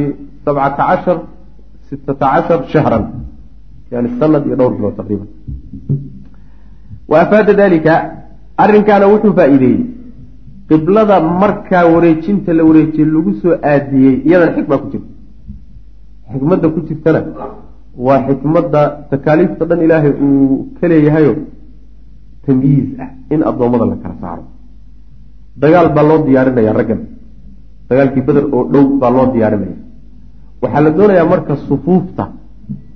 sabcata cashar sitata cashar shahran. Yani sanad iyo dhowr bilood taqriiban. Wa afaada dalika arrinkaana wuxuu faa-iideeyey. Qiblada markaa wareejinta la wareejiyey lagu soo aadiyey iyadana xikma ku jirta. Xikmadda ku jirtana waa xikmadda takaaliifta dhan ilaahay uu ka leeyahayo tamyiiz ah in addoommada la kala saaro. Dagaal baa loo diyaarinaya raggan. Dagaalkii beder oo dhow baa loo diyaarinaya. Waxaa la doonayaa marka sufuufta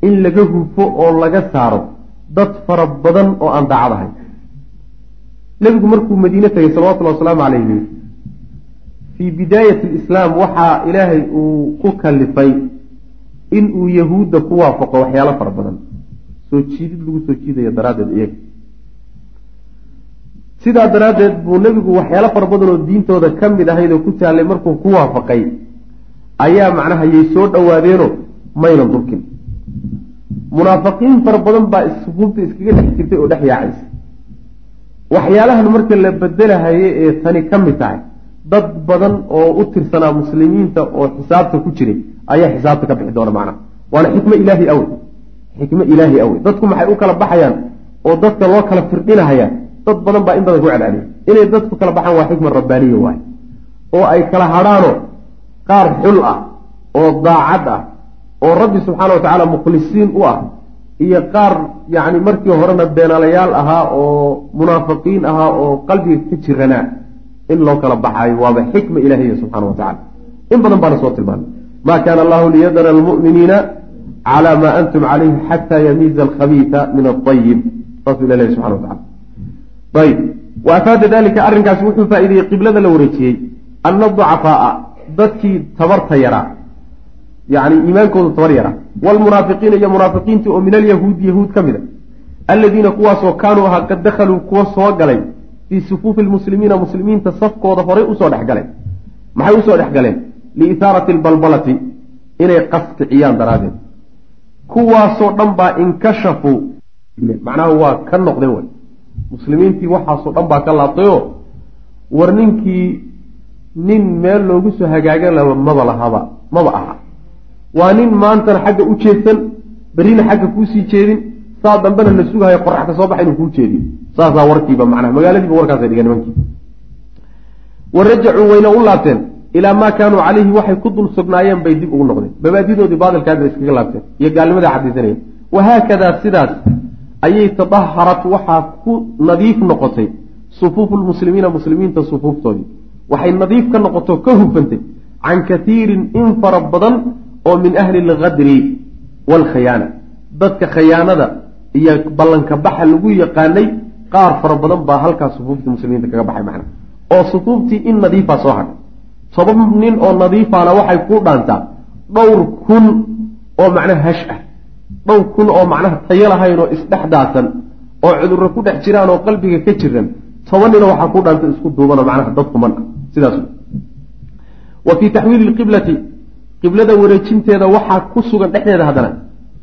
in laga hufo oo laga saaro dad fara badan oo aan daacad ahay nebigu markuu madiine tegay salawatullhi wasalaamu calayhi fii bidaayati alislaam waxaa ilaahay uu ku kalifay in uu yahuudda ku waafaqo waxyaalo fara badan. Soo jiidid lagu soo jiidayo daraaddeed iyaga sidaa daraaddeed buu nebigu waxyaalo fara badan oo diintooda ka mid ahayd oo ku taallay markuu ku waafaqay. Ayaa macnaha yay soo dhowaadeenoo maynan durkin. Munaafiqiin fara badan baa sufuufta iskaga dhex jirtay oo dhex yaacaysa. Waxyaalahan marka la bedelahaye ee tani ka mid tahay dad badan oo u tirsanaa muslimiinta oo xisaabta ku jiray ayaa xisaabta ka bixi doona macnaha. Waana xikmo ilaahi awey xikmo ilaahi awey dadku maxay u kala baxayaan oo dadka loo kala firdhinahayaa dad badan baa in badan ku celceliya inay dadku kala baxaan waa xikma rabbaaniya waay. Oo ay kala hadhaano qaar xul ah oo daacad ah oo rabbi subxaana wa tacaala mukhlisiin u ah iyo qaar yacni markii horena beenaalayaal ahaa oo munaafiqiin ahaa oo qalbiga ka jiranaa in loo kala baxaayo. Waaba xikma ilaahiya subxana wa tacala in badan baana soo tilmaanay ma kaana allahu liyadara almu'miniina cala ma antum calayhi xataa yamiiza alkhabiisa min aayib saasuu ilah lehy subxana wa tacala ayb. Wa afaada dalika arrinkaasi wuxuu faa-ideeyey qiblada la wareejiyey. Ana ducafaaa dadkii tabarta yaraa yani iimaankoodu tabar yaraa wlmunaafiqiina iyo munaafiqiintii oo min alyahuudi yahuud ka mid a. Aladiina kuwaasoo kaanuu ahaa qad dakhaluu kuwa soo galay fii sufuufi lmuslimiina muslimiinta safkooda horay u soo dhex galeen maxay u soo dhex galeen? Liithaarati albalbalati inay qaskiciyaan daraaddeed kuwaasoo dhan baa inkashafuu macnaha waa ka noqdeen way muslimiintii waxaasoo dhan baa ka laabtayoo war ninkii nin meel loogu soo hagaagan laba maba lahaba maba aha. Waa nin maantana xagga u jeedsan berrina xagga kuusii jeedin saa dambena la sugahayo qorax ka soo baxa inuu kuu jeediyo saasaa warkiiba macnaha magaaladiiba warkaasa dhigeen nimankii. Wa rajacuu wayna u laabteen ilaa maa kaanuu calayhi waxay ku dul sugnaayeen bay dib ugu noqdeen. Mabaadidoodii baadilkaada iskaga laabteen iyo gaalnimadaa xadiisanayeen wahaakadaa sidaas ayay tadaharat waxaa ku nadiif noqotay sufuufu lmuslimiina muslimiinta sufuuftoodii waxay nadiif ka noqoto ka hufantay can katiirin in fara badan oo min ahli algadri waalkhayaana dadka khayaanada iyo ballanka baxa lagu yaqaanay qaar fara badan baa halkaas sufuuftii muslimiinta kaga baxay macna. Oo sufuuftii in nadiifa soo hadhay toban nin oo nadiifana waxay ku dhaantaa dhowr kun oo macnaha hash ah dhowr kun oo macnaha tayo lahayn oo isdhex daadsan oo cudurro ku dhex jiraan oo qalbiga ka jiran toban nina waxaa ku dhaanta isku duubanoo macnaha dad kuman ah sidaas. Wa fii taxwiili lqiblati qiblada wareejinteeda waxaa ku sugan dhexdeeda haddana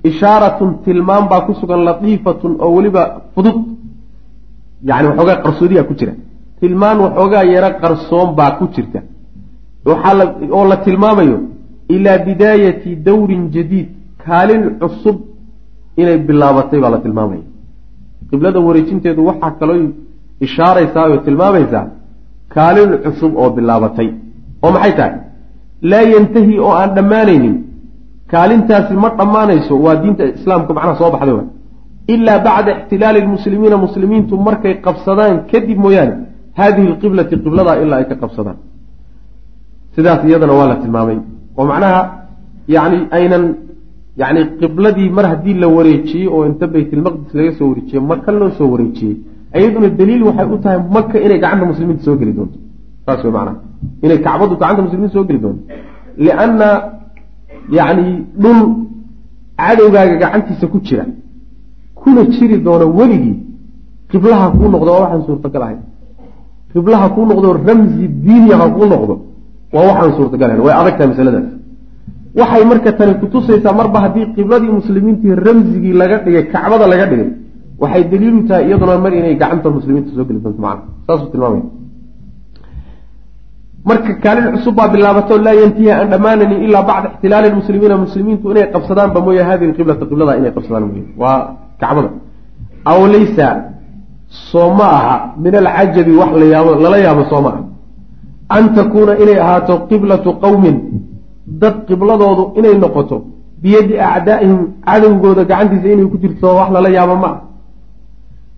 ishaaratun tilmaam baa ku sugan latiifatun oo weliba fudud. Yani waxoogaa qarsoodiya ku jira. Tilmaan waxoogaa yaro qarsoon baa ku jirta. Oo la tilmaamayo ilaa bidaayati dawrin jadiid kaalin cusub inay bilaabatay baa la tilmaamaya. Qiblada wareejinteedu waxaa kaloo ishaaraysaa oo tilmaamaysaa kaalin cusub oo bilaabatay. Oo maxay tahay? Laa yantahi oo aan dhammaanaynin. Kaalintaasi ma dhammaanayso waa diinta islaamka macnaha soo baxday wa ilaa bacda ixtilaali lmuslimiina muslimiintu markay qabsadaan kadib mooyaane haadihi lqiblati qibladaa ilaa ay ka qabsadaan. Sidaas iyadana waa la tilmaamay. Oo macnaha yani aynan yani qibladii mar haddii la wareejiyey oo inta baytilmaqdis laga soo wareejiyey maka loo soo wareejiyey iyaduna daliil waxay u tahay maka inay gacanta muslimiinta soo geli doonto. Saas wey macnaha. Inay kacbadu gacanta muslimiinta soo geli doonto. Lianna yacni dhul cadowgaaga gacantiisa ku jira. Kuna jiri doono weligii qiblaha kuu noqdo waa waxaan suurtagal ahayn qiblaha kuu noqdo ramzi diiniya ha kuu noqdo waa waxaan suurtagal ahayn way adag tahay masaladaas waxay marka tani kutusaysaa marba haddii qibladii muslimiintii ramzigii laga dhigay kacbada laga dhigay waxay daliilu tahay iyaduna mar inay gacanta muslimiinta soo geli doonto macana saasuu tilmaamaya marka kaalin cusub baa bilaabato laa yantihi aan dhammaananin ilaa bacda ixtilaali lmuslimiina muslimiintu inay qabsadaanba mooye hadihi qiblata qiblada inay qabsadaan mooye. Waa kacbada. Aw laysa soo ma aha min alcajabi wax layaabo lala yaabo soo ma aha. An takuuna inay ahaato qiblatu qowmin dad qibladoodu inay noqoto biyadi acdaa'ihim cadowgooda gacantiisa inay ku jirto wax lala yaabo ma ah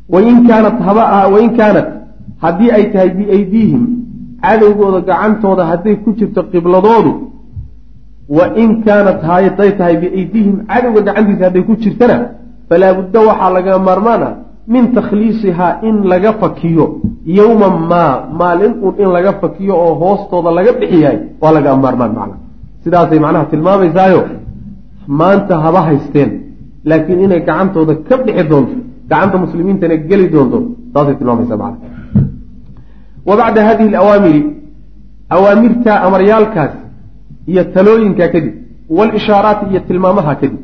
wain kaanat haba wain kaanat haddii ay tahay biaydiihim cadowgooda gacantooda hadday ku jirto qibladoodu wa in kaanat haday tahay biaydiihim cadowga gacantiisa hadday ku jirtana falaa budda waxaa laga maarmaan ah min takhliisihaa in laga fakiyo yowman maa maalin uun in laga fakiyo oo hoostooda laga bixiyahay waa laga maarmaan macna sidaasay macnaha tilmaamaysaayo maanta haba haysteen laakiin inay gacantooda ka bixi doonto gacanta muslimiintana geli doonto saasay tilmaamaysaa macna wa bacda hadihi alawaamiri awaamirta amaryaalkaas iyo talooyinkaa kadib walishaaraati iyo tilmaamaha kadib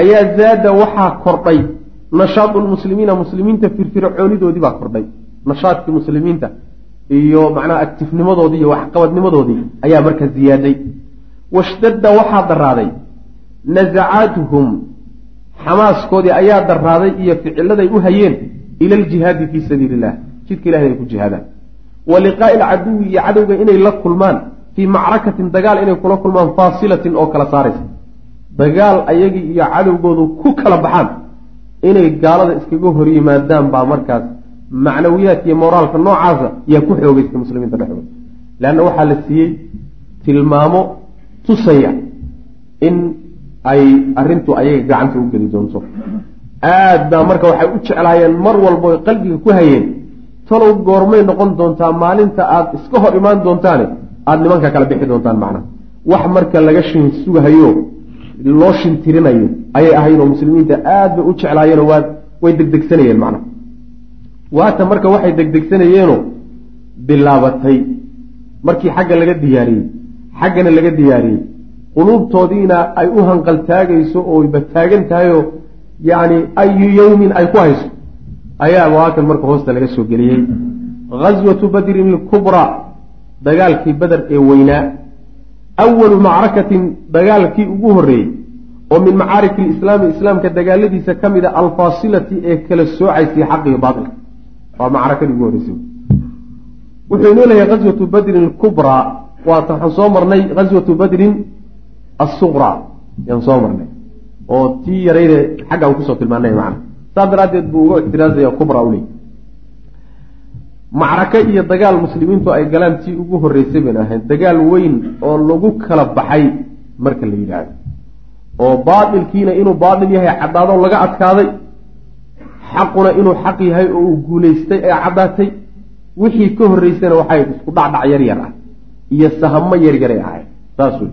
ayaa zaada waxaa kordhay nashaadu lmuslimiina muslimiinta firfircoonidoodii baa kordhay. Nashaadkii muslimiinta iyo macnaha actifnimadoodii iyo waxqabadnimadoodii ayaa markaa ziyaaday washtadda waxaa daraaday nasacaatuhum xamaaskoodii ayaa daraaday iyo ficiladay u hayeen ila aljihaadi fii sabiili illah jidka ilahay ay ku jihaadaan. Wa liqaa'i alcaduwi iyo cadowga inay la kulmaan fii macrakatin dagaal inay kula kulmaan faasilatin oo kala saaraysa. Dagaal ayagii iyo cadowgoodu ku kala baxaan inay gaalada iskaga hor yimaadaan baa markaas macnawiyaadka iyo moraalka noocaasa yaa ku xoogeysta muslimiinta dhexdooda. Leanna waxaa la siiyey tilmaamo tusaya in ay arrintu ayaga gacanta u geli doonto. Aad baa marka waxay u jeclaayeen mar walbo qalbiga ku hayeen. Talow goormay noqon doontaa maalinta aada iska hor imaan doontaane aada nimanka kala bixi doontaan macnaha wax marka laga shin sugahayo loo shintirinayo ayay ahayn oo muslimiinta aad bay u jeclaayeenoo waa way degdegsanayeen macnaha waata marka waxay degdegsanayeenoo bilaabatay. Markii xagga laga diyaariyey xaggana laga diyaariyey. Quluubtoodiina ay u hanqaltaagayso oo bataagan tahayoo yacni ayu yowmin ay ku hayso. Ayaa waakan marka hoosta laga soo geliyey. Ghaswatu badrin ilkubraa dagaalkii beder ee weynaa. Awalu macrakatin dagaalkii ugu horreeyey. Oo min macaariki lislaami islaamka dagaaladiisa ka mid a alfaasilati ee kala soocaysay xaqiyo baatilka waa macrakadii ugu horreysay. Wuxuu inoo leeyahay ghaswatu badrin ilkubraa waata waxaan soo marnay ghaswatu badrin assuqraa yaan soo marnay. Oo tii yarayde xagga aan ku soo tilmaanay macna. Saas daraaddeed buu uga ictiraazaya kubra u leey iyo dagaal muslimiintu ay galaan tii ugu horreysay bayn ahayd dagaal weyn oo lagu kala baxay marka la yidhaahdo. Oo baatilkiina inuu baatil yahay caddaado laga adkaaday. Xaquna inuu xaq yahay oo uu guulaystay ee caddaatay. Wixii ka horreysayna waxay isku dhacdhac yar yar ah iyo sahamo yar yaray ahayd. Saas wey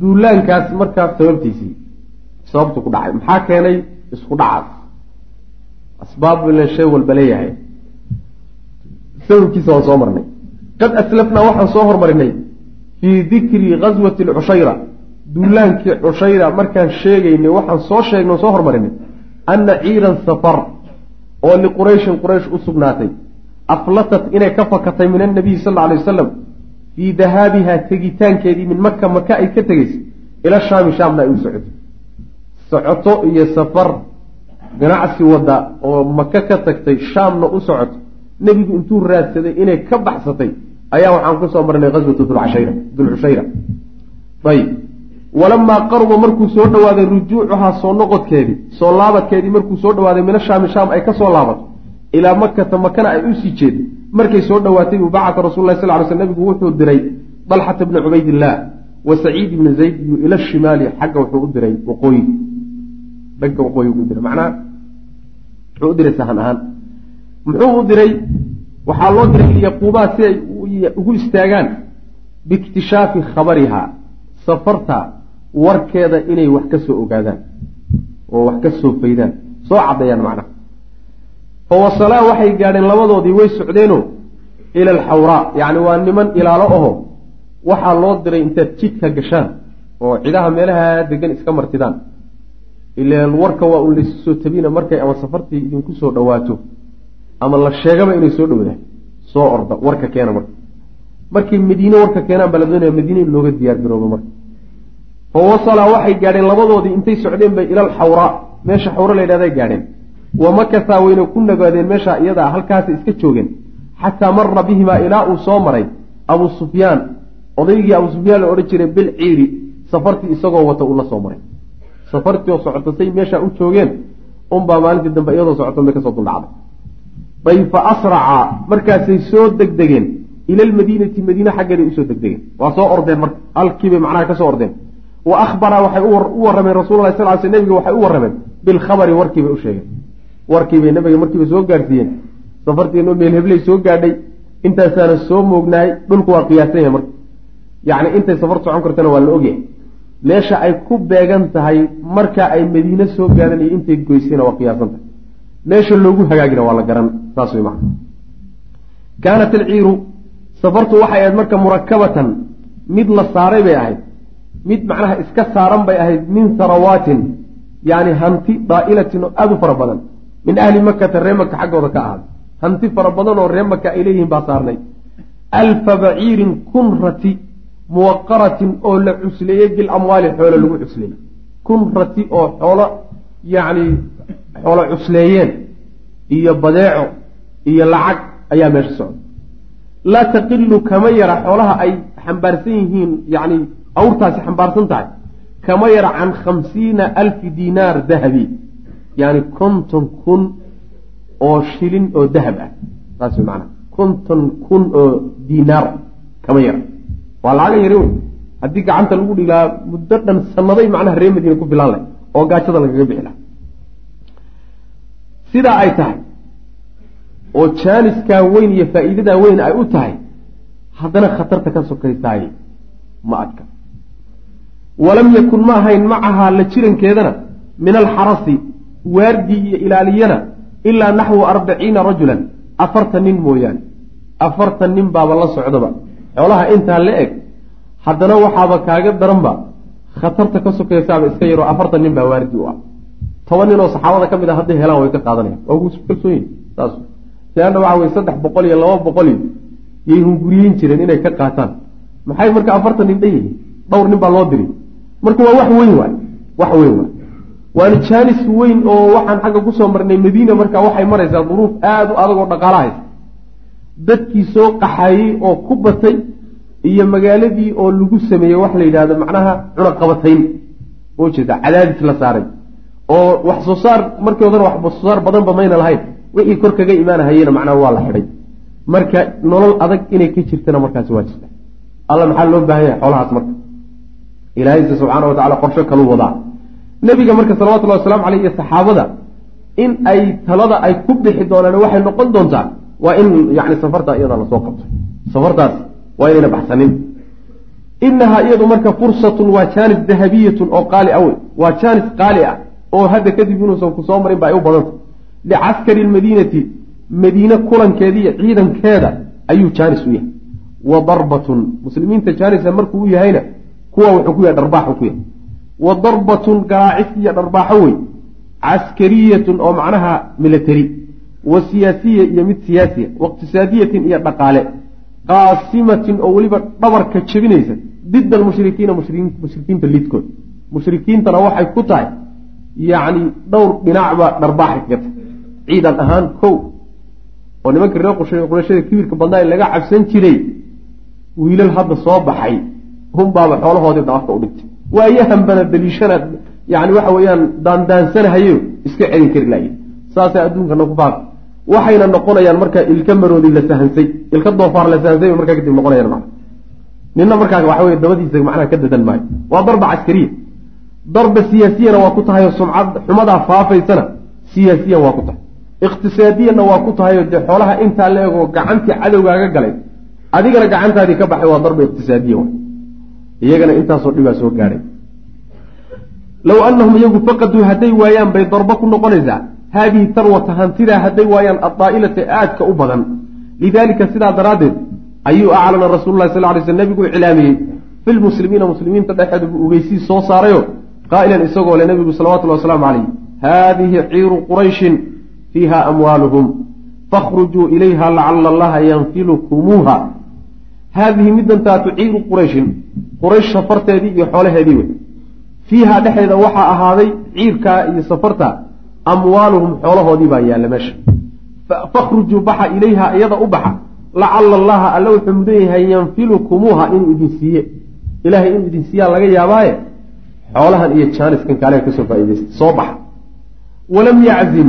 duulaankaas markaa sababtiisii sababtu ku dhacay. Maxaa keenay? Isku dhacaas. Asbaab ilan shay walba leeyahay. Sababkiisa waan soo marnay. Qad aslafnaa waxaan soo hormarinay fii dikri ghaswati lcushayra duulaankii cushayra markaan sheegaynay waxaan soo sheegnay soo hormarinay anna ciiran safar oo liqurayshin quraysh u sugnaatay aflatat inay ka fakatay min annabiyi sal alay wasalam fii dahaabiha tegitaankeedii min maka maka ay ka tegeysa ila shaami shaamna ay u socoto socoto iyo safar ganacsi wadda oo maka ka tagtay shaamna u socoto nebigu intuu raadsaday inay ka baxsatay ayaa waxaan ku soo marnay dulcashayra dulcushayra ayib walamaa qaruba markuu soo dhawaaday rujuucuhaa soo noqodkeedii soo laabadkeedii markuu soo dhawaaday mina shaami shaam ay ka soo laabato ilaa makata makana ay u sii jeedo markay soo dhawaatay buu bacata rasul lah sal ly sl nabigu wuxuu diray dalxata bni cubaydillaah wa saciid ibni zayd iyo ila shimaali xagga wuxuu u diray waqooyi. Dhanka waqooyi u diray. Macnaha muxuu u diray sahan ahaan. Muxuu u diray waxaa loo diray liyaquumaa si ay ugu istaagaan biikhtishaafi khabariha safarta warkeeda inay wax ka soo ogaadaan oo wax ka soo faydaan. Soo caddeeyaan macnaha fa wasalaa waxay gaadheen labadoodii way socdeeno ila alxawraa yacni waa niman ilaalo aho waxaa loo diray intaad jidka gashaan oo cidaha meelaha degan iska martidaan. Ilaan warka waa un laysu soo tabina markay ama safartii idinku soo dhawaato ama la sheegaba inay soo dhowdahay soo orda warka keena marka. Markay madiine warka keenaan baa la doonaya madiine in looga diyaar garoobo marka. Fa wasalaa waxay gaadheen labadoodii intay socdeen bay ila alxawraa meesha xawro la yidhahday gaadheen wa makasaa wayna ku nagaadeen meesha iyadaa halkaasay iska joogeen. Xataa mara bihimaa ilaa uu soo maray abuu sufyaan odaygii abuu sufyaan la odhan jiray bil ciiri safartii isagoo wata uu la soo maray. Safartii oo socota say meesha u joogeen unbaa maalintii dambe iyadoo socoto bay ka soo duldhacday. Bay fa asraca markaasay soo degdegeen ila almadiinati madiine xaggeeday u soo degdegeen. Waa soo ordeen marka halkiibay macnaha ka soo ordeen. Wa ahbaraa waxay u warrameen rasuulallahi sal ly sl nebiga waxay u warrameen bilkhabari warkiibay u sheegeen warkiibay nabiga markiiba soo gaadhsiiyeen. Safartiino meel hebley soo gaadhay. Intaasaana soo moognahay. Dhulku waa qiyaasan yahay marka. Yacni intay safar socon kartana waa la ogyahay meesha ay ku beegan tahay marka ay madiine soo gaadhan iyo intay goysayna waa qiyaasan tahay. Meesha loogu hagaagina waa la garan. Saas wey maa kaanat alciiru. Safartu waxay ahayd marka murakabatan mid la saaray bay ahayd. Mid macnaha iska saaran bay ahayd min sarawaatin. Yani hanti daa'ilatin oo aada u fara badan min ahli makata ree maka xaggooda ka ahaaday hanti fara badan oo ree maka ay leeyihiin baa saarnay. Alfa baciirin kun rati muwaqaratin oo la cusleeyey bilamwaali xoolo lagu cusleeyey kun rati oo xoolo yacni xoolo cusleeyeen iyo badeeco iyo lacag ayaa meesha socda. Laa taqilu kama yara xoolaha ay xambaarsan yihiin yacni awrtaasi xambaarsan tahay. Kama yara can khamsiina alfi dinaar dahabi yani konton kun oo shilin oo dahab ah. Saas macanaha konton kun oo dinaar kama yara waa lacaga yari wey haddii gacanta lagu dhigilaa muddo dhan sanaday macnaha ree madiina ku filaan leh oo gaajada lagaga bixi laha sidaa ay tahay oo jaaniskaa weyn iyo faa'iidadaa weyn ay u tahay haddana khatarta ka sokaysaay ma adka. Walam yakun ma ahayn macahaa la jirankeedana min alxarasi waardi iyo ilaaliyana ilaa naxwu arbaciina rajulan afartan nin mooyaane. Afartan nin baaba la socdaba xoolaha intaa la eg haddana waxaaba kaaga daranba khatarta ka sokaysaaba iska yaroo afartan nin baa waardi u ah. Toban nin oo saxaabada ka mid a hadday helaan way ka qaadanayan waa ku kalsoonyihin saas leanna waxa weye saddex boqol iyo laba boqol iyo yay hunguriyeyn jireen inay ka qaataan. Maxay marka afartan nin dhan yihiin? Dhowr nin baa loo diri. Marka waa wax weyn waay wax weyn waay waana jaanis weyn oo waxaan xagga ku soo marnay madiina marka waxay maraysaa duruuf aada u adag oo dhaqaala haysa dadkii soo qaxayey oo ku batay iyo magaaladii oo lagu sameeyey wax la yidhahdo macnaha cunaqabatayn oo jeeda cadaadis la saaray. Oo wax soo saar markii odana wax soo saar badanba mayna lahayn. Wixii kor kaga imaanahayena macnaha waa la xidhay. Marka nolol adag inay ka jirtana markaasi waa jirta. Alla maxaa loo baahan yahay xoolahaas marka? Ilaahayse subxaana wa tacala qorsho kalu wadaa nebiga marka salawatullahi waslamu aleyh iyo saxaabada in ay talada ay ku bixi doonaan waxay noqon doontaa waa in yani safarta iyada la soo qabto. Safartaas waa inayna baxsanin. Inahaa iyadu marka fursatun waa jaanis dahabiyatun oo qaali a wey waa jaanis qaali ah oo hadda kadib inuusan ku soo marin ba ay u badanta licaskari lmadiinati madiine kulankeediiyo ciidankeeda ayuu jaanis u yahay. Wa darbatun muslimiinta jaanisa markuu u yahayna kuwa wuxuu ku yahay dharbaaxu ku yahay wa darbatun garaacis iyo dharbaaxo wey caskariyatun oo macnaha military wa siyaasiya iyo mid siyaasiya wa iqtisaadiyatin iyo dhaqaale qaasimatin oo weliba dhabarka jebinaysa dida almushrikiina mushrikiinta lidkood mushrikiintana waxay ku tahay yacni dhowr dhinacba dharbaaxay kaga ciidan ahaan kow oo nimanka reer qurashada kibirka badnaa in laga cabsan jiray wiilal hadda soo baxay hunbaaba xoolahoodii dhaafka u dhigtay waayahambana daliishana yani waxa weeyaan daandaansanahayo iska celin kari lahaye saasay adduunkana ku faaq waxayna noqonayaan markaa ilka maroodi la sahansay ilka doofaar la sahansay bay markaa kadib noqonayaan maa nina markaa waxa weye dabadiisa macnaha ka dadan maayo. Waa darba caskariya. Darba siyaasiyana waa ku tahay oo sumcad xumadaa faafaysana siyaasiyan waa ku tahay. Iqtisaadiyanna waa ku tahay oo dee xoolaha intaa la egoo gacantii cadowgaaga galay. Adigana gacantaadii ka baxay waa darba iqtisaadiya iyagana intaasoo dhibaa soo gaadhay low anahum iyagu faqaduu hadday waayaan bay darbo ku noqonaysaa. Haadihi tarwata hantidaa hadday waayaan addaa'ilata aadka u badan. Lidaalika sidaa daraaddeed ayuu aclana rasuulu lahi sal ly sl nebigu iclaamiyey fi lmuslimiina muslimiinta dhexeeda buu ogeysii soo saarayo qaa'ilan isagoo le nebigu salawatullahi wasalaamu calayh haadihi ciiru qurayshin fiiha amwaaluhum fakhrujuu ilayha lacala allaha yanfilukumuuha haadihi midantaatu ciiru qurayshin quraysh safarteedii iyo xoolaheedii wey fiiha dhexeeda waxaa ahaaday ciirkaa iyo safarta amwaaluhum xoolahoodii baa yaalla meesha. Fakhrujuu baxa ilayha iyada u baxa. Lacala allaha alla wuxuu mudan yahay yanfilukumuuha inuu idin siiye. Ilahay inuu idin siiyaa laga yaabaaye xoolahan iyo jaaniskan kaale ka soo faaideysta soo baxa. Walam yaczim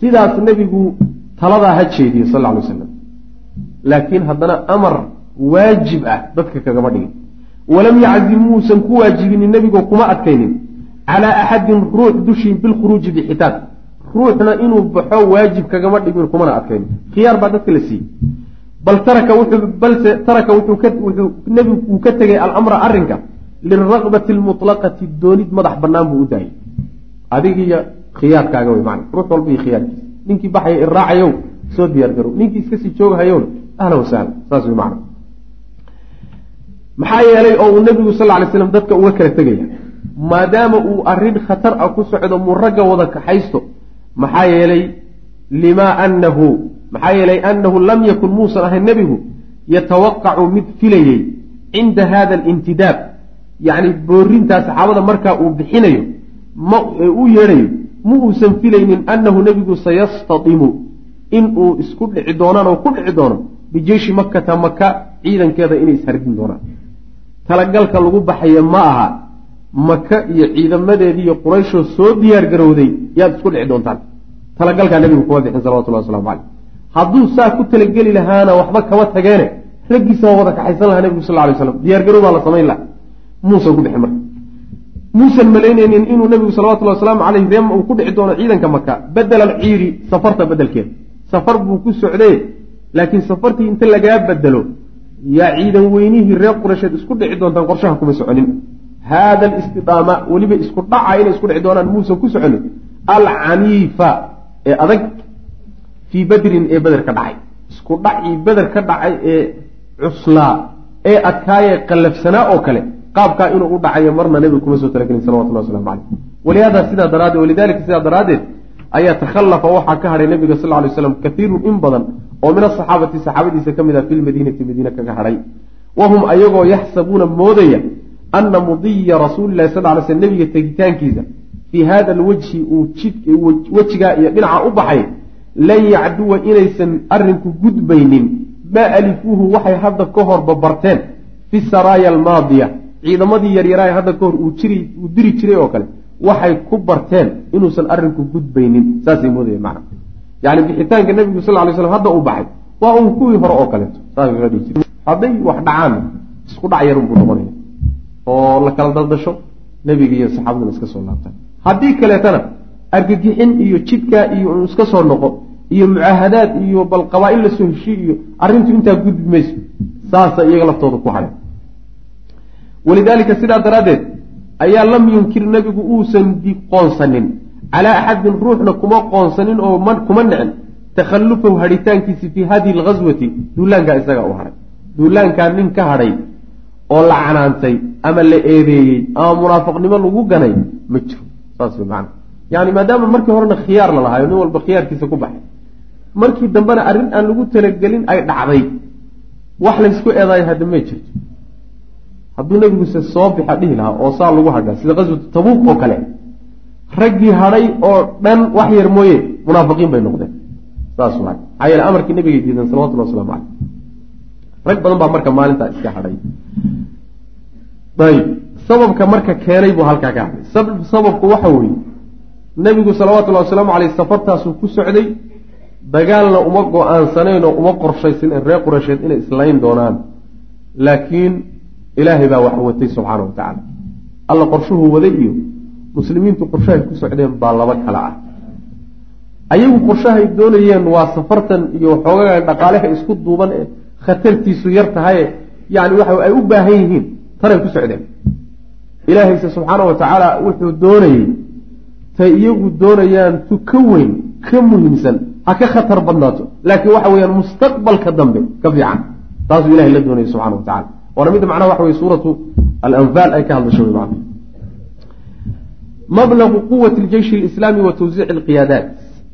sidaas nebigu taladaa ha jeediyo sal alay slam laakiin haddana amar waajib ah dadka kagama dhigin walam yaczim muusan ku waajibinin nebigoo kuma adkaynin calaa axadin ruux dushii bilkhuruuji bixitaan ruuxna inuu baxo waajib kagama dhigin kumana adkaynin. Khiyaar baa dadka la siiyey. Bal taraka wuxuu balse taraka wuxuu nebigu uu ka tegay alamra arrinka. Lilraqbati almutlaqati doonid madax bannaan buu u daayay adigiyo khiyaarkaaga wey macana ruux walba iyo khiyaarkiisa. Ninkii baxaya iraacayow soo diyaar garow. Ninkii iska sii joogahayowna ahlan wasahlan saas way macna maxaa yeelay oo uu nebigu sal ly slam dadka uga kala tegaya maadaama uu arrin khatar ah ku socdo muu ragga wada kaxaysto maxaa yeelay limaa anahu maxaa yeelay annahu lam yakun muusan ahayn nebigu yatawaqacu mid filayey cinda hada alintidaab yacni boorintaa saxaabada markaa uu bixinayo ma u yeedhayo ma uusan filaynin annahu nebigu sayastadimu inuu isku dhici doonaan oo ku dhici doono bijeyshi makata maka ciidankeeda inay ishardin doonaan talagalka lagu baxaya ma aha. Maka iyo ciidamadeedii iyo qurayshoo soo diyaar garowday yaad isku dhici doontaan. Talagalkaa nebigu kuma bixin salawatullah waslamu caleyh hadduu saa ku talageli lahaana waxba kama tageene raggiisa waa wada kaxaysan lahaa nebigu sal lay slam diyaargarow baa la samayn laha muusan ku bixin marka. Muusan malaynaynin inuu nebigu salawatullhi wasalaamu caleyh reem uu ku dhici doono ciidanka maka bedel alciiri safarta bedelkeeda safar buu ku socdee laakiin safartii inta lagaa bedelo yaa ciidan weynihii reer quraysheed isku dhici doontaan qorshaha kuma soconin. Haada alistidaama weliba isku dhaca inay isku dhici doonaan muusan ku soconin alcaniifa ee adag fii badrin ee beder ka dhacay. Isku dhacii beder ka dhacay ee cuslaa ee adkaayee qallafsanaa oo kale qaabkaa inuu u dhacayo marna nebigu kuma soo talagelin salawatullah waslamu caleyh walihaada sidaa daraaddeed walidalika sidaa daraaddeed ayaa takhallafa waxaa ka hadhay nabiga sal ly slam kaiirun in badan oo min asaxaabati saxaabadiisa ka mid ah fi lmadiinati madiine kaga hadhay wahum ayagoo yaxsabuuna moodaya ana mudiya rasuulilahi sal ly sl nebiga tegitaankiisa fii hada alwajhi uu wejigaa iyo dhinaca u baxay lan yacduwa inaysan arrinku gudbaynin maa alifuuhu waxay hadda ka horba barteen fi saraaya almaadiya ciidamadii yaryaraha hadda ka hor uu diri jiray oo kale waxay ku barteen inuusan arrinku gudbaynin saasay moodaya macna yani bixitaanka nebigu sal lay slam hadda uu baxay waa uun kuwii hore oo kaleeto hadday wax dhacaan isku dhac yarun buu noqonaya. Oo la kala daldasho nebiga iyo saxaabaduna iska soo laabtaan haddii kaleetana argagixin iyo jidkaa iyo un iska soo noqo iyo mucaahadaad iyo bal qabaa-il la soo heshii iyo arrintu intaa gudbi mayso. Saasa iyaga laftooda ku hadhay walidaalika sidaa daraaddeed ayaa lam yunkir nebigu uusan qoonsanin calaa axadin ruuxna kuma qoonsanin oo kuma nicin takhallufahu hadhitaankiisi fii hadihi alghaswati duulaankaa isaga u hadhay duulaankaa nin ka hadhay oo la canaantay ama la eedeeyey ama munaafiqnimo lagu ganay ma jiro saas macana yani maadaama markii horena khiyaar la lahaayo nin walba khiyaarkiisa ku baxay markii dambena arrin aan lagu talagelin ay dhacday wax laysku eedaayo hadda may jirto hadduu nebiguse soo bixa dhihi lahaa oo saa lagu hadhaa sida qaswatu tabuuq oo kale raggii hadhay oo dhan wax yar mooye munaafiqiin bay noqdeen. Saas waay yeele amarkii nabigay diidan salawatullah waslamu caleyh rag badan baa marka maalintaa iska hadhay. Ayib sababka marka keenay buu halkaa ka hadlay sababku waxa weeye nebigu salawatullahi wasalaamu caleyh safartaasuu ku socday. Dagaalna uma go'aansanayn oo uma qorshaysin in reer qureysheed inay islayn doonaan. Laakiin ilaahay baa wax watay subxaana wa tacaala alla qorshuhu waday iyo muslimiintu qorshahay ku socdeen baa laba kala ah. Ayagu qorshahay doonayeen waa safartan iyo xoogaga dhaqaaleha isku duuban ee khatartiisu yar tahaye yani waxa ay u baahan yihiin tanay ku socdeen. Ilaahayse subxaana wa tacaala wuxuu doonayey tay iyagu doonayaan tu ka weyn ka muhiimsan ha ka khatar badnaato laakiin waxa weeyaan mustaqbalka dambe ka fiican. Taasuu ilahay la doonayay subxana wa tacala waana midda macnaha waxa weye suuratu alanfaal ay ka hadlasho macna mablagu quwati ljeyshi alislaami wa tawsiici alqiyaadaat.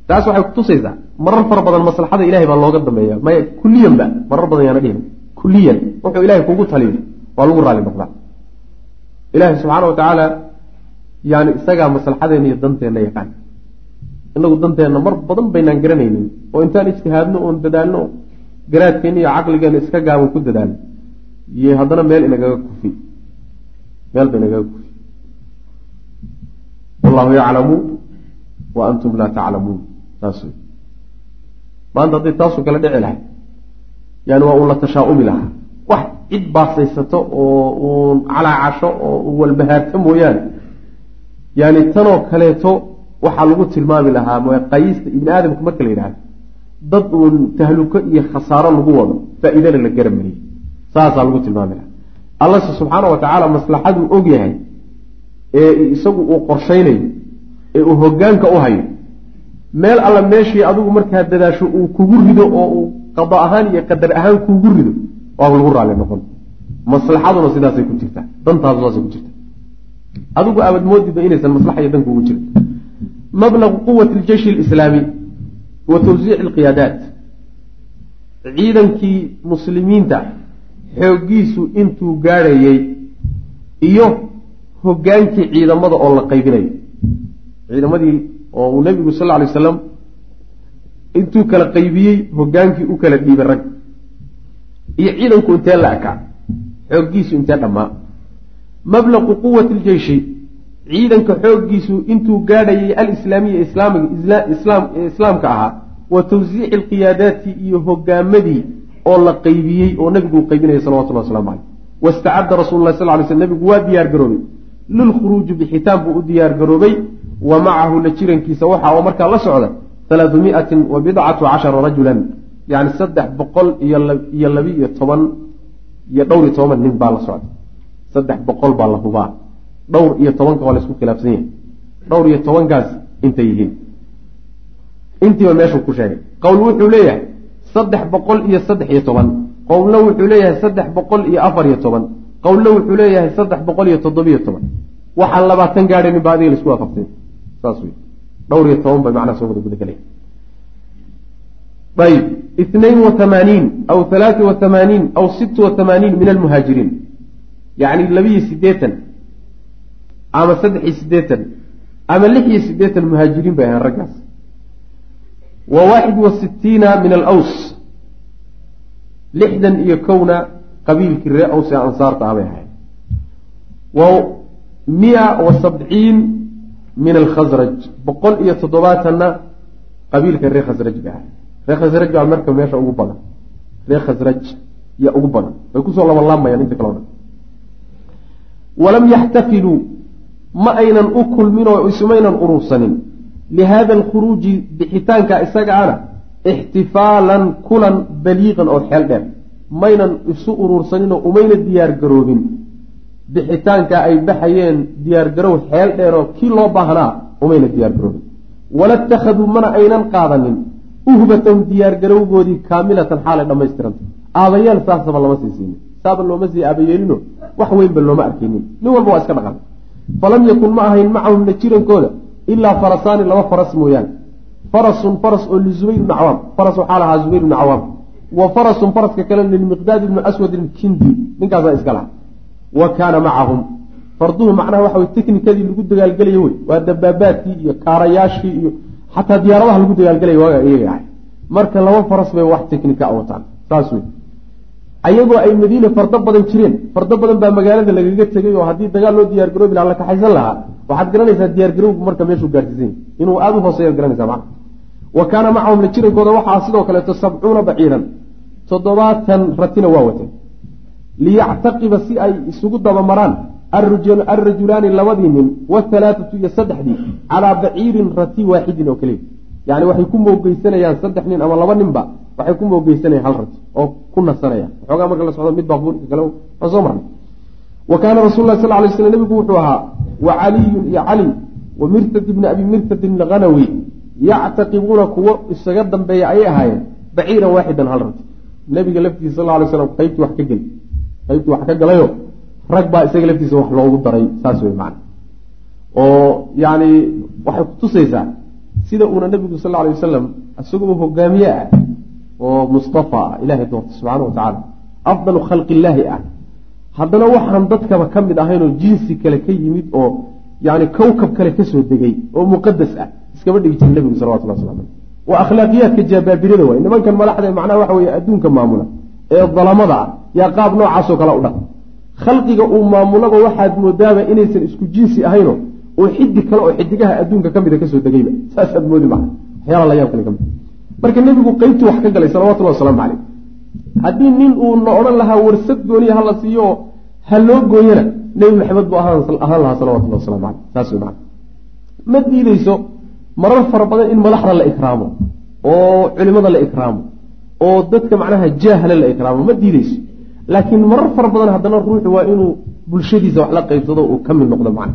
Taas waxay kutusaysaa marar fara badan maslaxada ilahay baa looga dambeeya maya kuliyan marar badan yaana dhihin. Kuliyan wuxuu ilahay kugu taliyo waa lagu raali noqdaa. Ilahay subxaana wa yani isagaa maslaxadeena iyo danteenna yaqaan. Inagu danteenna mar badan baynaan garanaynin oo intaan ijtihaadno oon dadaalno garaadkeenna iyo caqligeenna iska gaaban ku dadaalno iyo haddana meel inagaga kufi. Meel ba inagaga kufi wallahu yaclamu wa antum laa taclamuun saas maanta hadday taasoo kale dhici lahay yani waa uun la tashaa-umi lahaa wax cid baasaysato oo uun calaacasho oo u walbahaarto mooyaane yani tanoo kaleeto waxaa lagu tilmaami lahaa maqayiista ibni aadamka marka la yidhahdo dad uun tahluko iyo khasaaro lagu wado faa-iidana la garamariyey saasaa lagu tilmaami lahaa allase subxaana wa tacaala maslaxaduu og yahay ee isagu uu qorshaynayo ee uu hogaanka u hayo meel alla meeshii adigu markaa dadaasho uu kugu rido oo uu qada ahaan iyo qadar ahaan kuugu rido waa lagu raali noqon. Maslaxaduna sidaasay ku jirtaa dantaadu saasay ku jirta. Adigu aabad moodiba inaysan maslaxa iyo dan kuugu jirin. Mablaqu quwati ljeyshi lislaami wa tawsiici alqiyaadaat. Ciidankii muslimiinta xooggiisu intuu gaadhayay iyo hogaankii ciidamada oo la qaybinayo. Ciidamadii oo uu nebigu sal lla alay wasalam intuu kala qaybiyey hogaankii u kala dhiibay rag. Iyo ciidanku intee la ekaa xooggiisu intee dhammaa? Mablaqu quwati ljeyshi ciidanka xooggiisu intuu gaadhayay alislaamiya islaamiga islaamka ahaa wa tawsiici alqiyaadaati iyo hogaamadii oo la qaybiyey oo nebigu uu qaybinaya salawatullah waslamu caleyh wastacadda rasulu lah sal ly sl nebigu waa diyaar garoobay lilkhuruuji bixitaan buu u diyaar garoobay wa macahu la jirankiisa waxa oo markaa la socda halaadu miatin wa bidcatu cashara rajulan yani saddex boqol iyo labi-iyo toban iyo dhowr iyo toban nin baa la socda. Saddex boqol baa la hubaa. Dhowr iyo tobanka waa la isku khilaafsan yahay. Dhowr iyo tobankaas intay yihiin. Intiiba meeshuu ku sheegay. Qowl wuxuu leeyahay saddex boqol iyo saddex iyo toban. Qowlna wuxuu leeyahay saddex boqol iyo afar iyo toban. Qowlna wuxuu leeyahay saddex boqol iyo toddobiyo toban waxaan labaatan gaadhanin ba adiga la isku waafaqsay. Saas wey dhowr iyo toban bay macnaha soo wada gudagelaya ayb itnain wa tamaaniin aw halaati wa tamaaniin aw sitt wa tamaaniin min almuhaajiriin yacni labiyo siddeetan ama saddex iyo siddeetan ama lix iyo siddeetan muhaajiriin bay ahaan raggaas. Wa waaxid wa sittiina min alaws. Lixdan iyo kowna qabiilkii ree aws ansaarta ah bay ahayd wa mia wa sabciin min alkhasraj boqol iyo toddobaatanna qabiilka reer khasraj bay ahayd reer khasraj baa marka meesha ugu badan. Reer khasraj yaa ugu badan. Way ku soo labanlaamayaan inta kale o dhan walam yaxtafiluu ma aynan u kulmin oo isumaynan urursanin lihada alkhuruuji bixitaanka isaga ana ixtifaalan kulan baliiqan oo xeel dheer. Maynan isu urursaninoo umayna diyaar garoobin bixitaanka ay baxayeen diyaargarow xeel dheeroo kii loo baahnaa umayna diyaar garoobin wala ittakhaduu mana aynan qaadanin uhbatahum diyaargarowgoodii kaamilatan xaalay dhammaystiranta. Aabayaal saasaba lama sii siinin saaba looma sii aabayeelino wax weynba looma arkaynin. Nin walba waa iska dhaqan. Falam yakun ma ahayn macahum la jirankooda ilaa farasaani laba faras mooyaane. Farasun faras oo lizubayr ibni cawaam. Faras waxaa lahaa zubayr ibni cawaam. Wa farasun faraska kale lilmiqdaad ibni aswad ilkindi ninkaasaa iska wa kaana macahum. Farduhu macnaha waxa wey teknikadii lagu dagaalgelaya wey. Waa dabaabaadkii iyo kaarayaashii iyo xataa diyaaradaha lagu dagaalgelaya waaga iyaga ahay. Marka laba faras bay wax teknika wataan. Saas wey. Ayagoo ay madiine fardo badan jireen. Fardo badan baa magaalada lagaga tegay oo haddii dagaal loo diyaar garoobi la kaxaysan lahaa waxaad garanaysaa diyaargarowgu marka meeshuu gaarsiisan inuu aada u hooseeyaad garanaysaa macna wa kaana macahum la jirankooda waxaa sidoo kaleeto sabcuuna baciiran. Toddobaatan ratina waa watay liyactaqiba si ay isugu dabamaraan alrajulaani labadii nin wahalaathatu iyo saddexdii calaa baciirin rati waaxidin oo keliya. Yani waxay ku moogeysanayaan saddex nin ama laba ninba waxay ku moogeysanayaan hal rati oo ku nasanaya waxoogaa marka la socdo mid baabuurka kale waan soo marnay. Wa kaana rasul sal lay slam nebigu wuxuu ahaa wa caliyun iyo cali wa mirtad ibni abi mirtadin alghanawi yactaqibuuna kuwo isaga dambeeya ayay ahaayeen baciiran waaxidan hal rati. Nebiga laftiisa sal lay slam qaybtii wax ka geli qaybtii wax ka galayo rag baa isaga laftiisa wax loogu daray saas wey macana oo yani waxay kutusaysaa sida uuna nebigu sal alay wasalam isagoo hogaamiye ah oo mustafa ah ilahay doorta subxaana wa tacaala afdalu khalqi ah. Haddana waxaan dadkaba ka mid ahaynoo jinsi kale ka yimid oo yani kowkab kale ka soo degay oo muqadas ah iskama dhigi jira nebigu salawatullah waslam aleyh waa akhlaaqiyaadka jaabaabirada waay. Nimankan madaxda macnaha waxa weye adduunka maamula ee dalamada ah yaa qaab noocaasoo kale u dhaq. Khalqiga uu maamulaba waxaad moodaaba inaysan isku jinsi ahayno oo xidi kale oo xidigaha adduunka ka mida ka soo degayba. Saasaad moodi maa waxyaala la yaab kale ka mid marka nebigu qeybtii wax ka galay salawatullah wasalaamu caleyh haddii nin uu na odhan lahaa warsad gooniya hala siiyo oo ha loo gooyana nebi maxamed buu ahaan lahaa salawatullah waslamu caleyh saas maana ma diideyso marar fara badan in madaxda la ikraamo oo culimada la ikraamo oo dadka macnaha jaahla la ikraamo. Ma diideyso laakiin marar fara badan haddana ruuxu waa inuu bulshadiisa wax la qaybsado uu ka mid noqdo macna.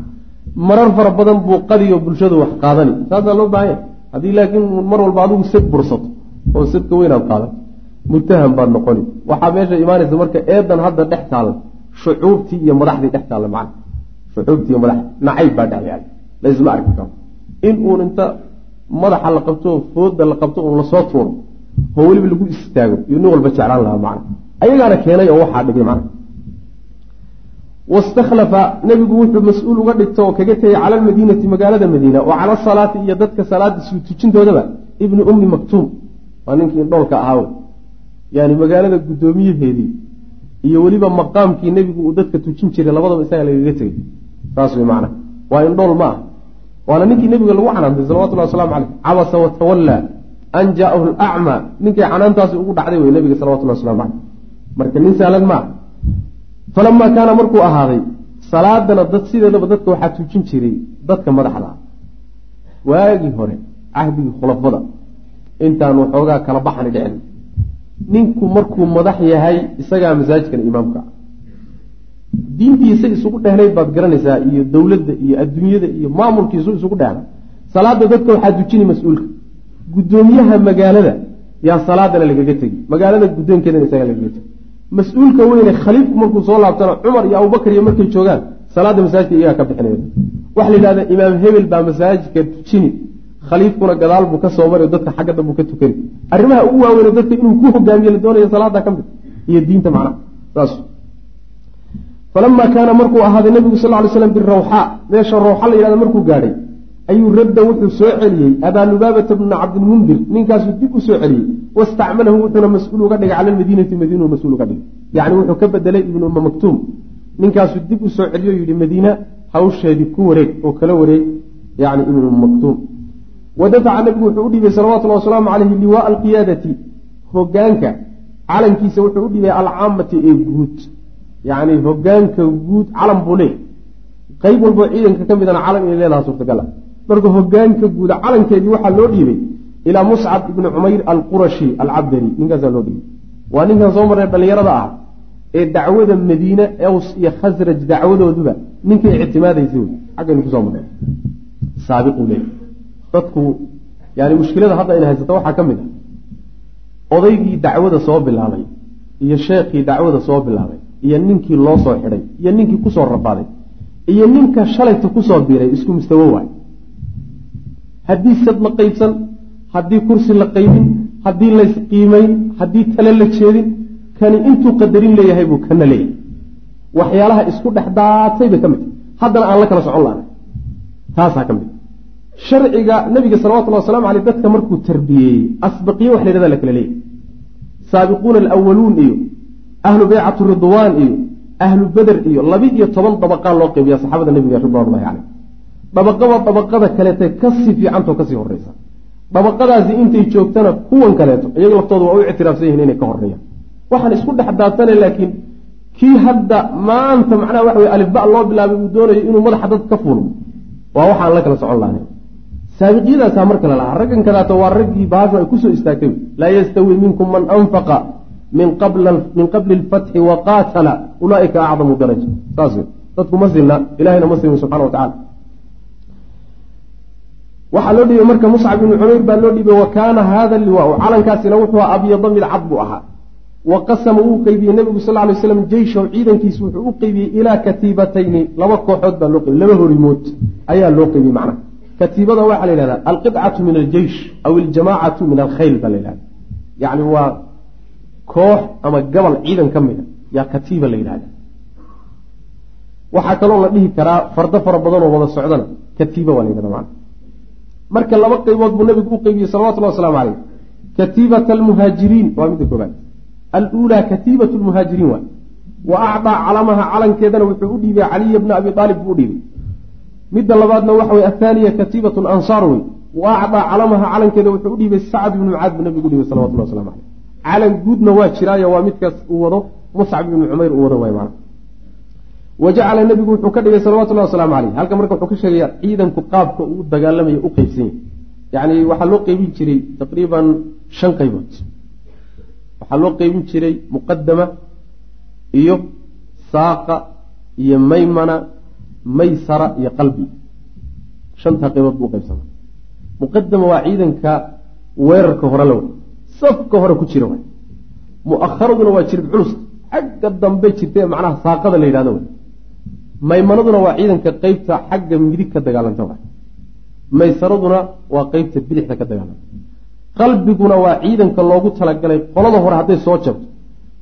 Marar fara badan buu qadiyo bulshadu wax qaadani. Saasaa loo baahanya haddii laakiin mar walba adigu sad bursato oo sadka weynaad qaadato mutaham baad noqoni. Waxaa meesha imaanaysa marka eedan hadda dhex taalla shucuubtii iyo madaxdii dhex taalla macna. Shucuubtii iyo madaxdii nacayb baa dhex yaalla laysma arki karo. In uun inta madaxa la qabto fooda la qabto uun la soo tuuro oo weliba lagu istaago iyo nin walba jeclaan lahaa macna ayagaana keenay oo waxaa dhigay macna. Wastakhlafa nebigu wuxuu mas'uul uga dhigta oo kaga tegay cala almadiinati magaalada madiina oo cala asalaati iyo dadka salaada suu tujintoodaba ibni ummi maktuum. Waa ninkii indhoolka ahaa yani magaalada guddoomiyaheedii iyo weliba maqaamkii nebigu uu dadka tujin jiray labadaba isaga lagaga tegay. Saas wey macna. Waa indhool ma ah waana ninkii nebiga lagu canaantay salawatullahi waslamu caleyh cabasa watawallaa an jaa'ahu lacmaa ninkay canaantaasi ugu dhacday wey nebiga salawatullahi waslamu caleyh marka nin saalan maa falamaa kaana markuu ahaaday salaadana dad sideedaba dadka waxaa tujin jiray dadka madaxda. Waagii hore cahdigii khulafada intaan waxoogaa kala baxani dhicin. Ninku markuu madax yahay isagaa masaajidkan imaamka. Diintiisa isugu dhehnayd baad garanaysaa iyo dowladda iyo adduunyada iyo maamulkiisu isugu dhehna. Salaada dadka waxaa dujini mas'uulka. Guddoomiyaha magaalada yaa salaadana lagaga tegi. Magaalada guddoonkeedana isagaa lagaga tegi mas'uulka weyne khaliifku markuu soo laabtana cumar iyo abubakar iyo markay joogaan salaada masaajidka iyagaa ka bixinaya. Waxa la yidhahda imaam hebel baa masaajidka tujini khaliifkuna gadaal buu ka soo mari dadka xagga danbuu ka tukani arrimaha ugu waaweyne dadka inuu ku hogaamiye la doonayo salaada ka mid iyo diinta macnaha saas. Falamaa kaana markuu ahaaday nabigu sal ly slam birawxaa meesha rawxa la yihahda markuu gaadhay ayuu radda wuxuu soo celiyey abaa lubaabata bna cabdilmundir ninkaasuu dib u soo celiyey. Wastacmalahu wuxuuna mas'uul uga dhigay cala lmadiinati madiinu mas'uul uga dhigay. Yacni wuxuu ka bedelay ibnu umma maktuum ninkaasuu dib u soo celiyo yidhi madiina hawsheedii ku wareeg oo kala wareeg. Yani ibnu umma maktuum wadafaca nabigu wuxuu u dhiibay salawatullhi wasalaamu caleyhi liwaaa alqiyaadati hogaanka calankiisa wuxuu u dhiibay alcaamati ee guud. Yacni hogaanka guud calan buu leey qeyb walboo ciidanka ka midana calan inay suurtagal ah marka hogaanka guuda calankeedii waxaa loo dhiibay ilaa muscab ibni cumayr alqurashi alcabdari ninkaasaa loo dhiibay. Waa ninkan soo marnay dhallinyarada ah ee dacwada madiine ews iyo khasraj dacwadooduba ninkay ictimaadaysa wey xaggaynu ku soo marnay. Saabiquu leey dadku yani mushkilada hadda ayna haysato waxaa ka mid ah. Odaygii dacwada soo bilaabay iyo sheekhii dacwada soo bilaabay iyo ninkii loo soo xidhay iyo ninkii ku soo rabaaday iyo ninka shalayta ku soo biiray isku mustawo waay haddii sad la qeybsan haddii kursi la qeybin haddii laysqiimayn haddii tale la jeedin kani intuu qadarin leeyahay buu kana leeyahay. Waxyaalaha isku dhex daatay bay ka mid haddana aan la kala socon laana taasaa ka mid sharciga nabiga salawatullhi waslamu aleyh dadka markuu tarbiyeeyey asbaqiye wax la yhahda la kala leeyahy saabiquuna alawaluun iyo ahlu beycatu ridwaan iyo ahlu beder iyo laba iyo toban dabaqaa loo qeybiya saxaabada nabiga ridwanullahi caleyh dabaqaba dabaqada kaleetay ka sii fiicantao ka sii horeysa dabaqadaasi intay joogtana kuwan kaleeto iyaga laftooda waa u ictiraafsan yihiin inay ka horeeyaan waxaan isku dhex daadsanay laakiin kii hadda maanta macnaha waxa wey alifba loo bilaabay uu doonayo inuu madaxa dad ka fuulo. Waa waxaan la kala socon lahayn. Saabiqyadaasaa mar kale lahaa raggan waa raggii baashu ay ku soo istaagtay. Laa yastawi minkum man anfaqa min qabli lfatxi waqaatala ulaaika acdamu daraja saas dadku ma silna ilahayna ma silmin subxana wa tacala waxaa loo dhiibay marka muscab ibnu cumayr baa loo dhiibay wa kaana hada liwaau calankaasina wuxuu abyada mid cad buu ahaa. Wa qasama wuu qeybiyey nebigu sal lay slam jeyshahu ciidankiisu wuxuu u qeybiyey ilaa katiibatayni. Laba kooxood baa loo qeybiyey laba horimood ayaa loo qeybiyey macnaha katiibada waxaa la yihahda alqidcatu min aljeysh aw iljamaacatu min alkhayl baa la yihahda yacni waa koox ama gabal ciidan ka mida yaa katiiba la yidhahda waxaa kaloo la dhihi karaa fardo fara badan oo wada socdana katiiba waa la yidhahda macna marka laba qaybood buu nabigu u qeybiyey salawatullahi waslamu caleyh katiibata almuhaajiriin waa midda koobaad aluulaa katiibatu lmuhaajiriin waay wa acdaa calamaha calankeedana wuxuu u dhiibay caliya bna abi aalib buu u dhiibay. Midda labaadna waxa wey athaaniya katiibatu lansaar wey wa acdaa calamaha calankeeda wuxuu u dhiibay sacd ibnu mucaad buu nabigu u dhiibay salawatullah waslamu caleyh calan guudna waa jiraayo waa midkaas uu wado muscab ibnu cumayr uu wado waay maana wa jacala nebigu wuxuu ka dhigay salawatullahi wasalaamu caleyh halka marka wuxuu ka sheegaya ciidanku qaabka uu dagaalamayo u qeybsan yacni waxaa loo qeybin jiray taqriiban shan qaybood. Waxaa loo qeybin jiray muqadama iyo saaqa iyo maymana maysara iyo qalbi. Shantaa qaybood buu qaybsama muqadama waa ciidanka weerarka hore la way safka hore ku jira waay. Mu'akharaduna waa jirib culus. Xagga dambe jirta macnaha saaqada la yidhahdo maymanaduna waa ciidanka qeybta xagga midig ka dagaalanta maysaraduna waa qeybta bidixda ka dagaalanta. qalbiguna waa ciidanka loogu talagalay qolada hore hadday soo jabto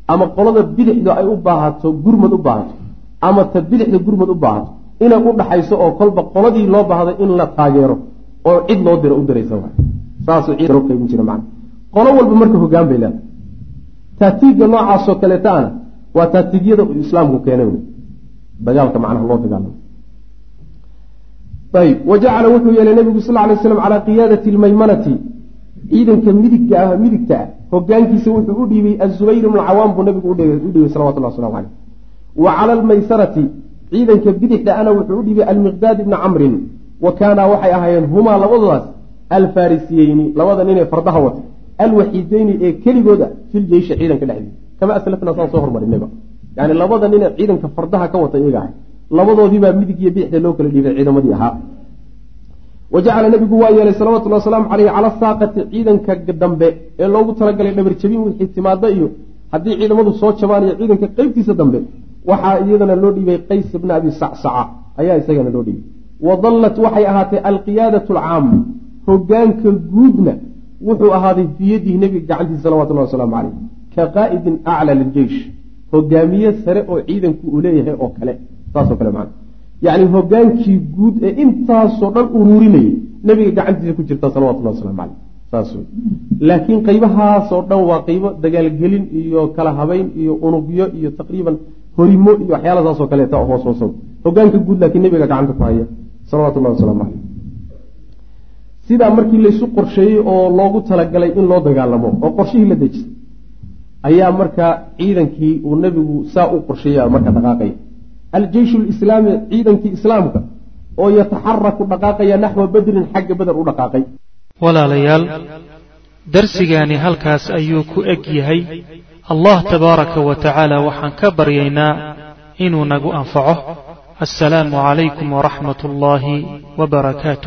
ama qolada bidixdu ay u baahato gurmad u baahato ama ta bidixda gurmad u baahato inay u dhaxayso oo kolba qoladii loo baahday in la taageero oo cid loo diro u diraysa qolo walba marka hogaan bay leedahay. taatiigga noocaasoo kaleeta ana waa taatiigyada islaamku keenay dagaalka macnaha loo dagaalamo. Ayb wa jacala wuxuu yeelay nabigu sal lay slam calaa qiyaadati lmaymanati ciidanka midigga ah midigta ah hogaankiisa wuxuu u dhiibay azubayr ibnu cawaam buu nabigu u dhiibay salawatullah waslamu caleyh wa cala almaysarati ciidanka bidixda ana wuxuu u dhiibay almiqdaad ibna camrin. Wa kaanaa waxay ahaayeen humaa labadoodaas alfarisiyeyni labada ee fardaha wata. Alwaxiideyni ee keligooda filjeyshi ciidanka dhexdiisa. Kama aslafna saan soo hormarinayba yani labada nin ee ciidanka fardaha ka wata iyaga ahay labadoodiibaa midig iyo bidixda loo kala dhiibay ciidamadii ahaa. Wa jacala nabigu waa yeelay salawatullhi wasalaamu caleyhi cala saaqati ciidanka dambe ee loogu talagalay dhabarjabin wixii timaado iyo haddii ciidamadu soo jabaan iyo ciidanka qeybtiisa dambe waxaa iyadana loo dhiibay qays bna abi sacsaca. Ayaa isagana loo dhiibay. Wadallat waxay ahaatay alqiyaadatu alcaam hogaanka guudna wuxuu ahaaday fii yadihi nebiga gacantiisa salawatullahi wasalaamu caleyh ka qaa'idin acla liljeysh hogaamiye sare oo ciidanku uu leeyahay oo kale saasoo kale macana yacni hogaankii guud ee intaasoo dhan uruurinayay nebiga gacantiisa ku jirta salawatullahi waslamu caleyh saas wey laakiin qaybahaasoo dhan waa qaybo dagaalgelin iyo kala habeyn iyo unugyo iyo taqriiban horimo iyo waxyaala saasoo kaleeta hoos hoosow. Hogaanka guud laakiin nebiga gacanta ku haya salawatullahi wasalaamu caleyh. Sidaa markii laysu qorsheeyey oo loogu talagalay in loo dagaalamo oo qorshihii la dejistay ayaa markaa ciidankii uu nebigu saa u qorsheeya marka dhaqaaqaya aljeyshu lislaami ciidankii islaamka oo yataxaraku dhaqaaqaya naxwa badrin xagga beder u dhaqaaqay. Walaalayaal darsigaani halkaas ayuu ku eg yahay. Allah tabaaraka wa tacaala waxaan ka baryaynaa inuu nagu anfaco. Assalaamu calaykum waraxmat ullaahi wbarakaatu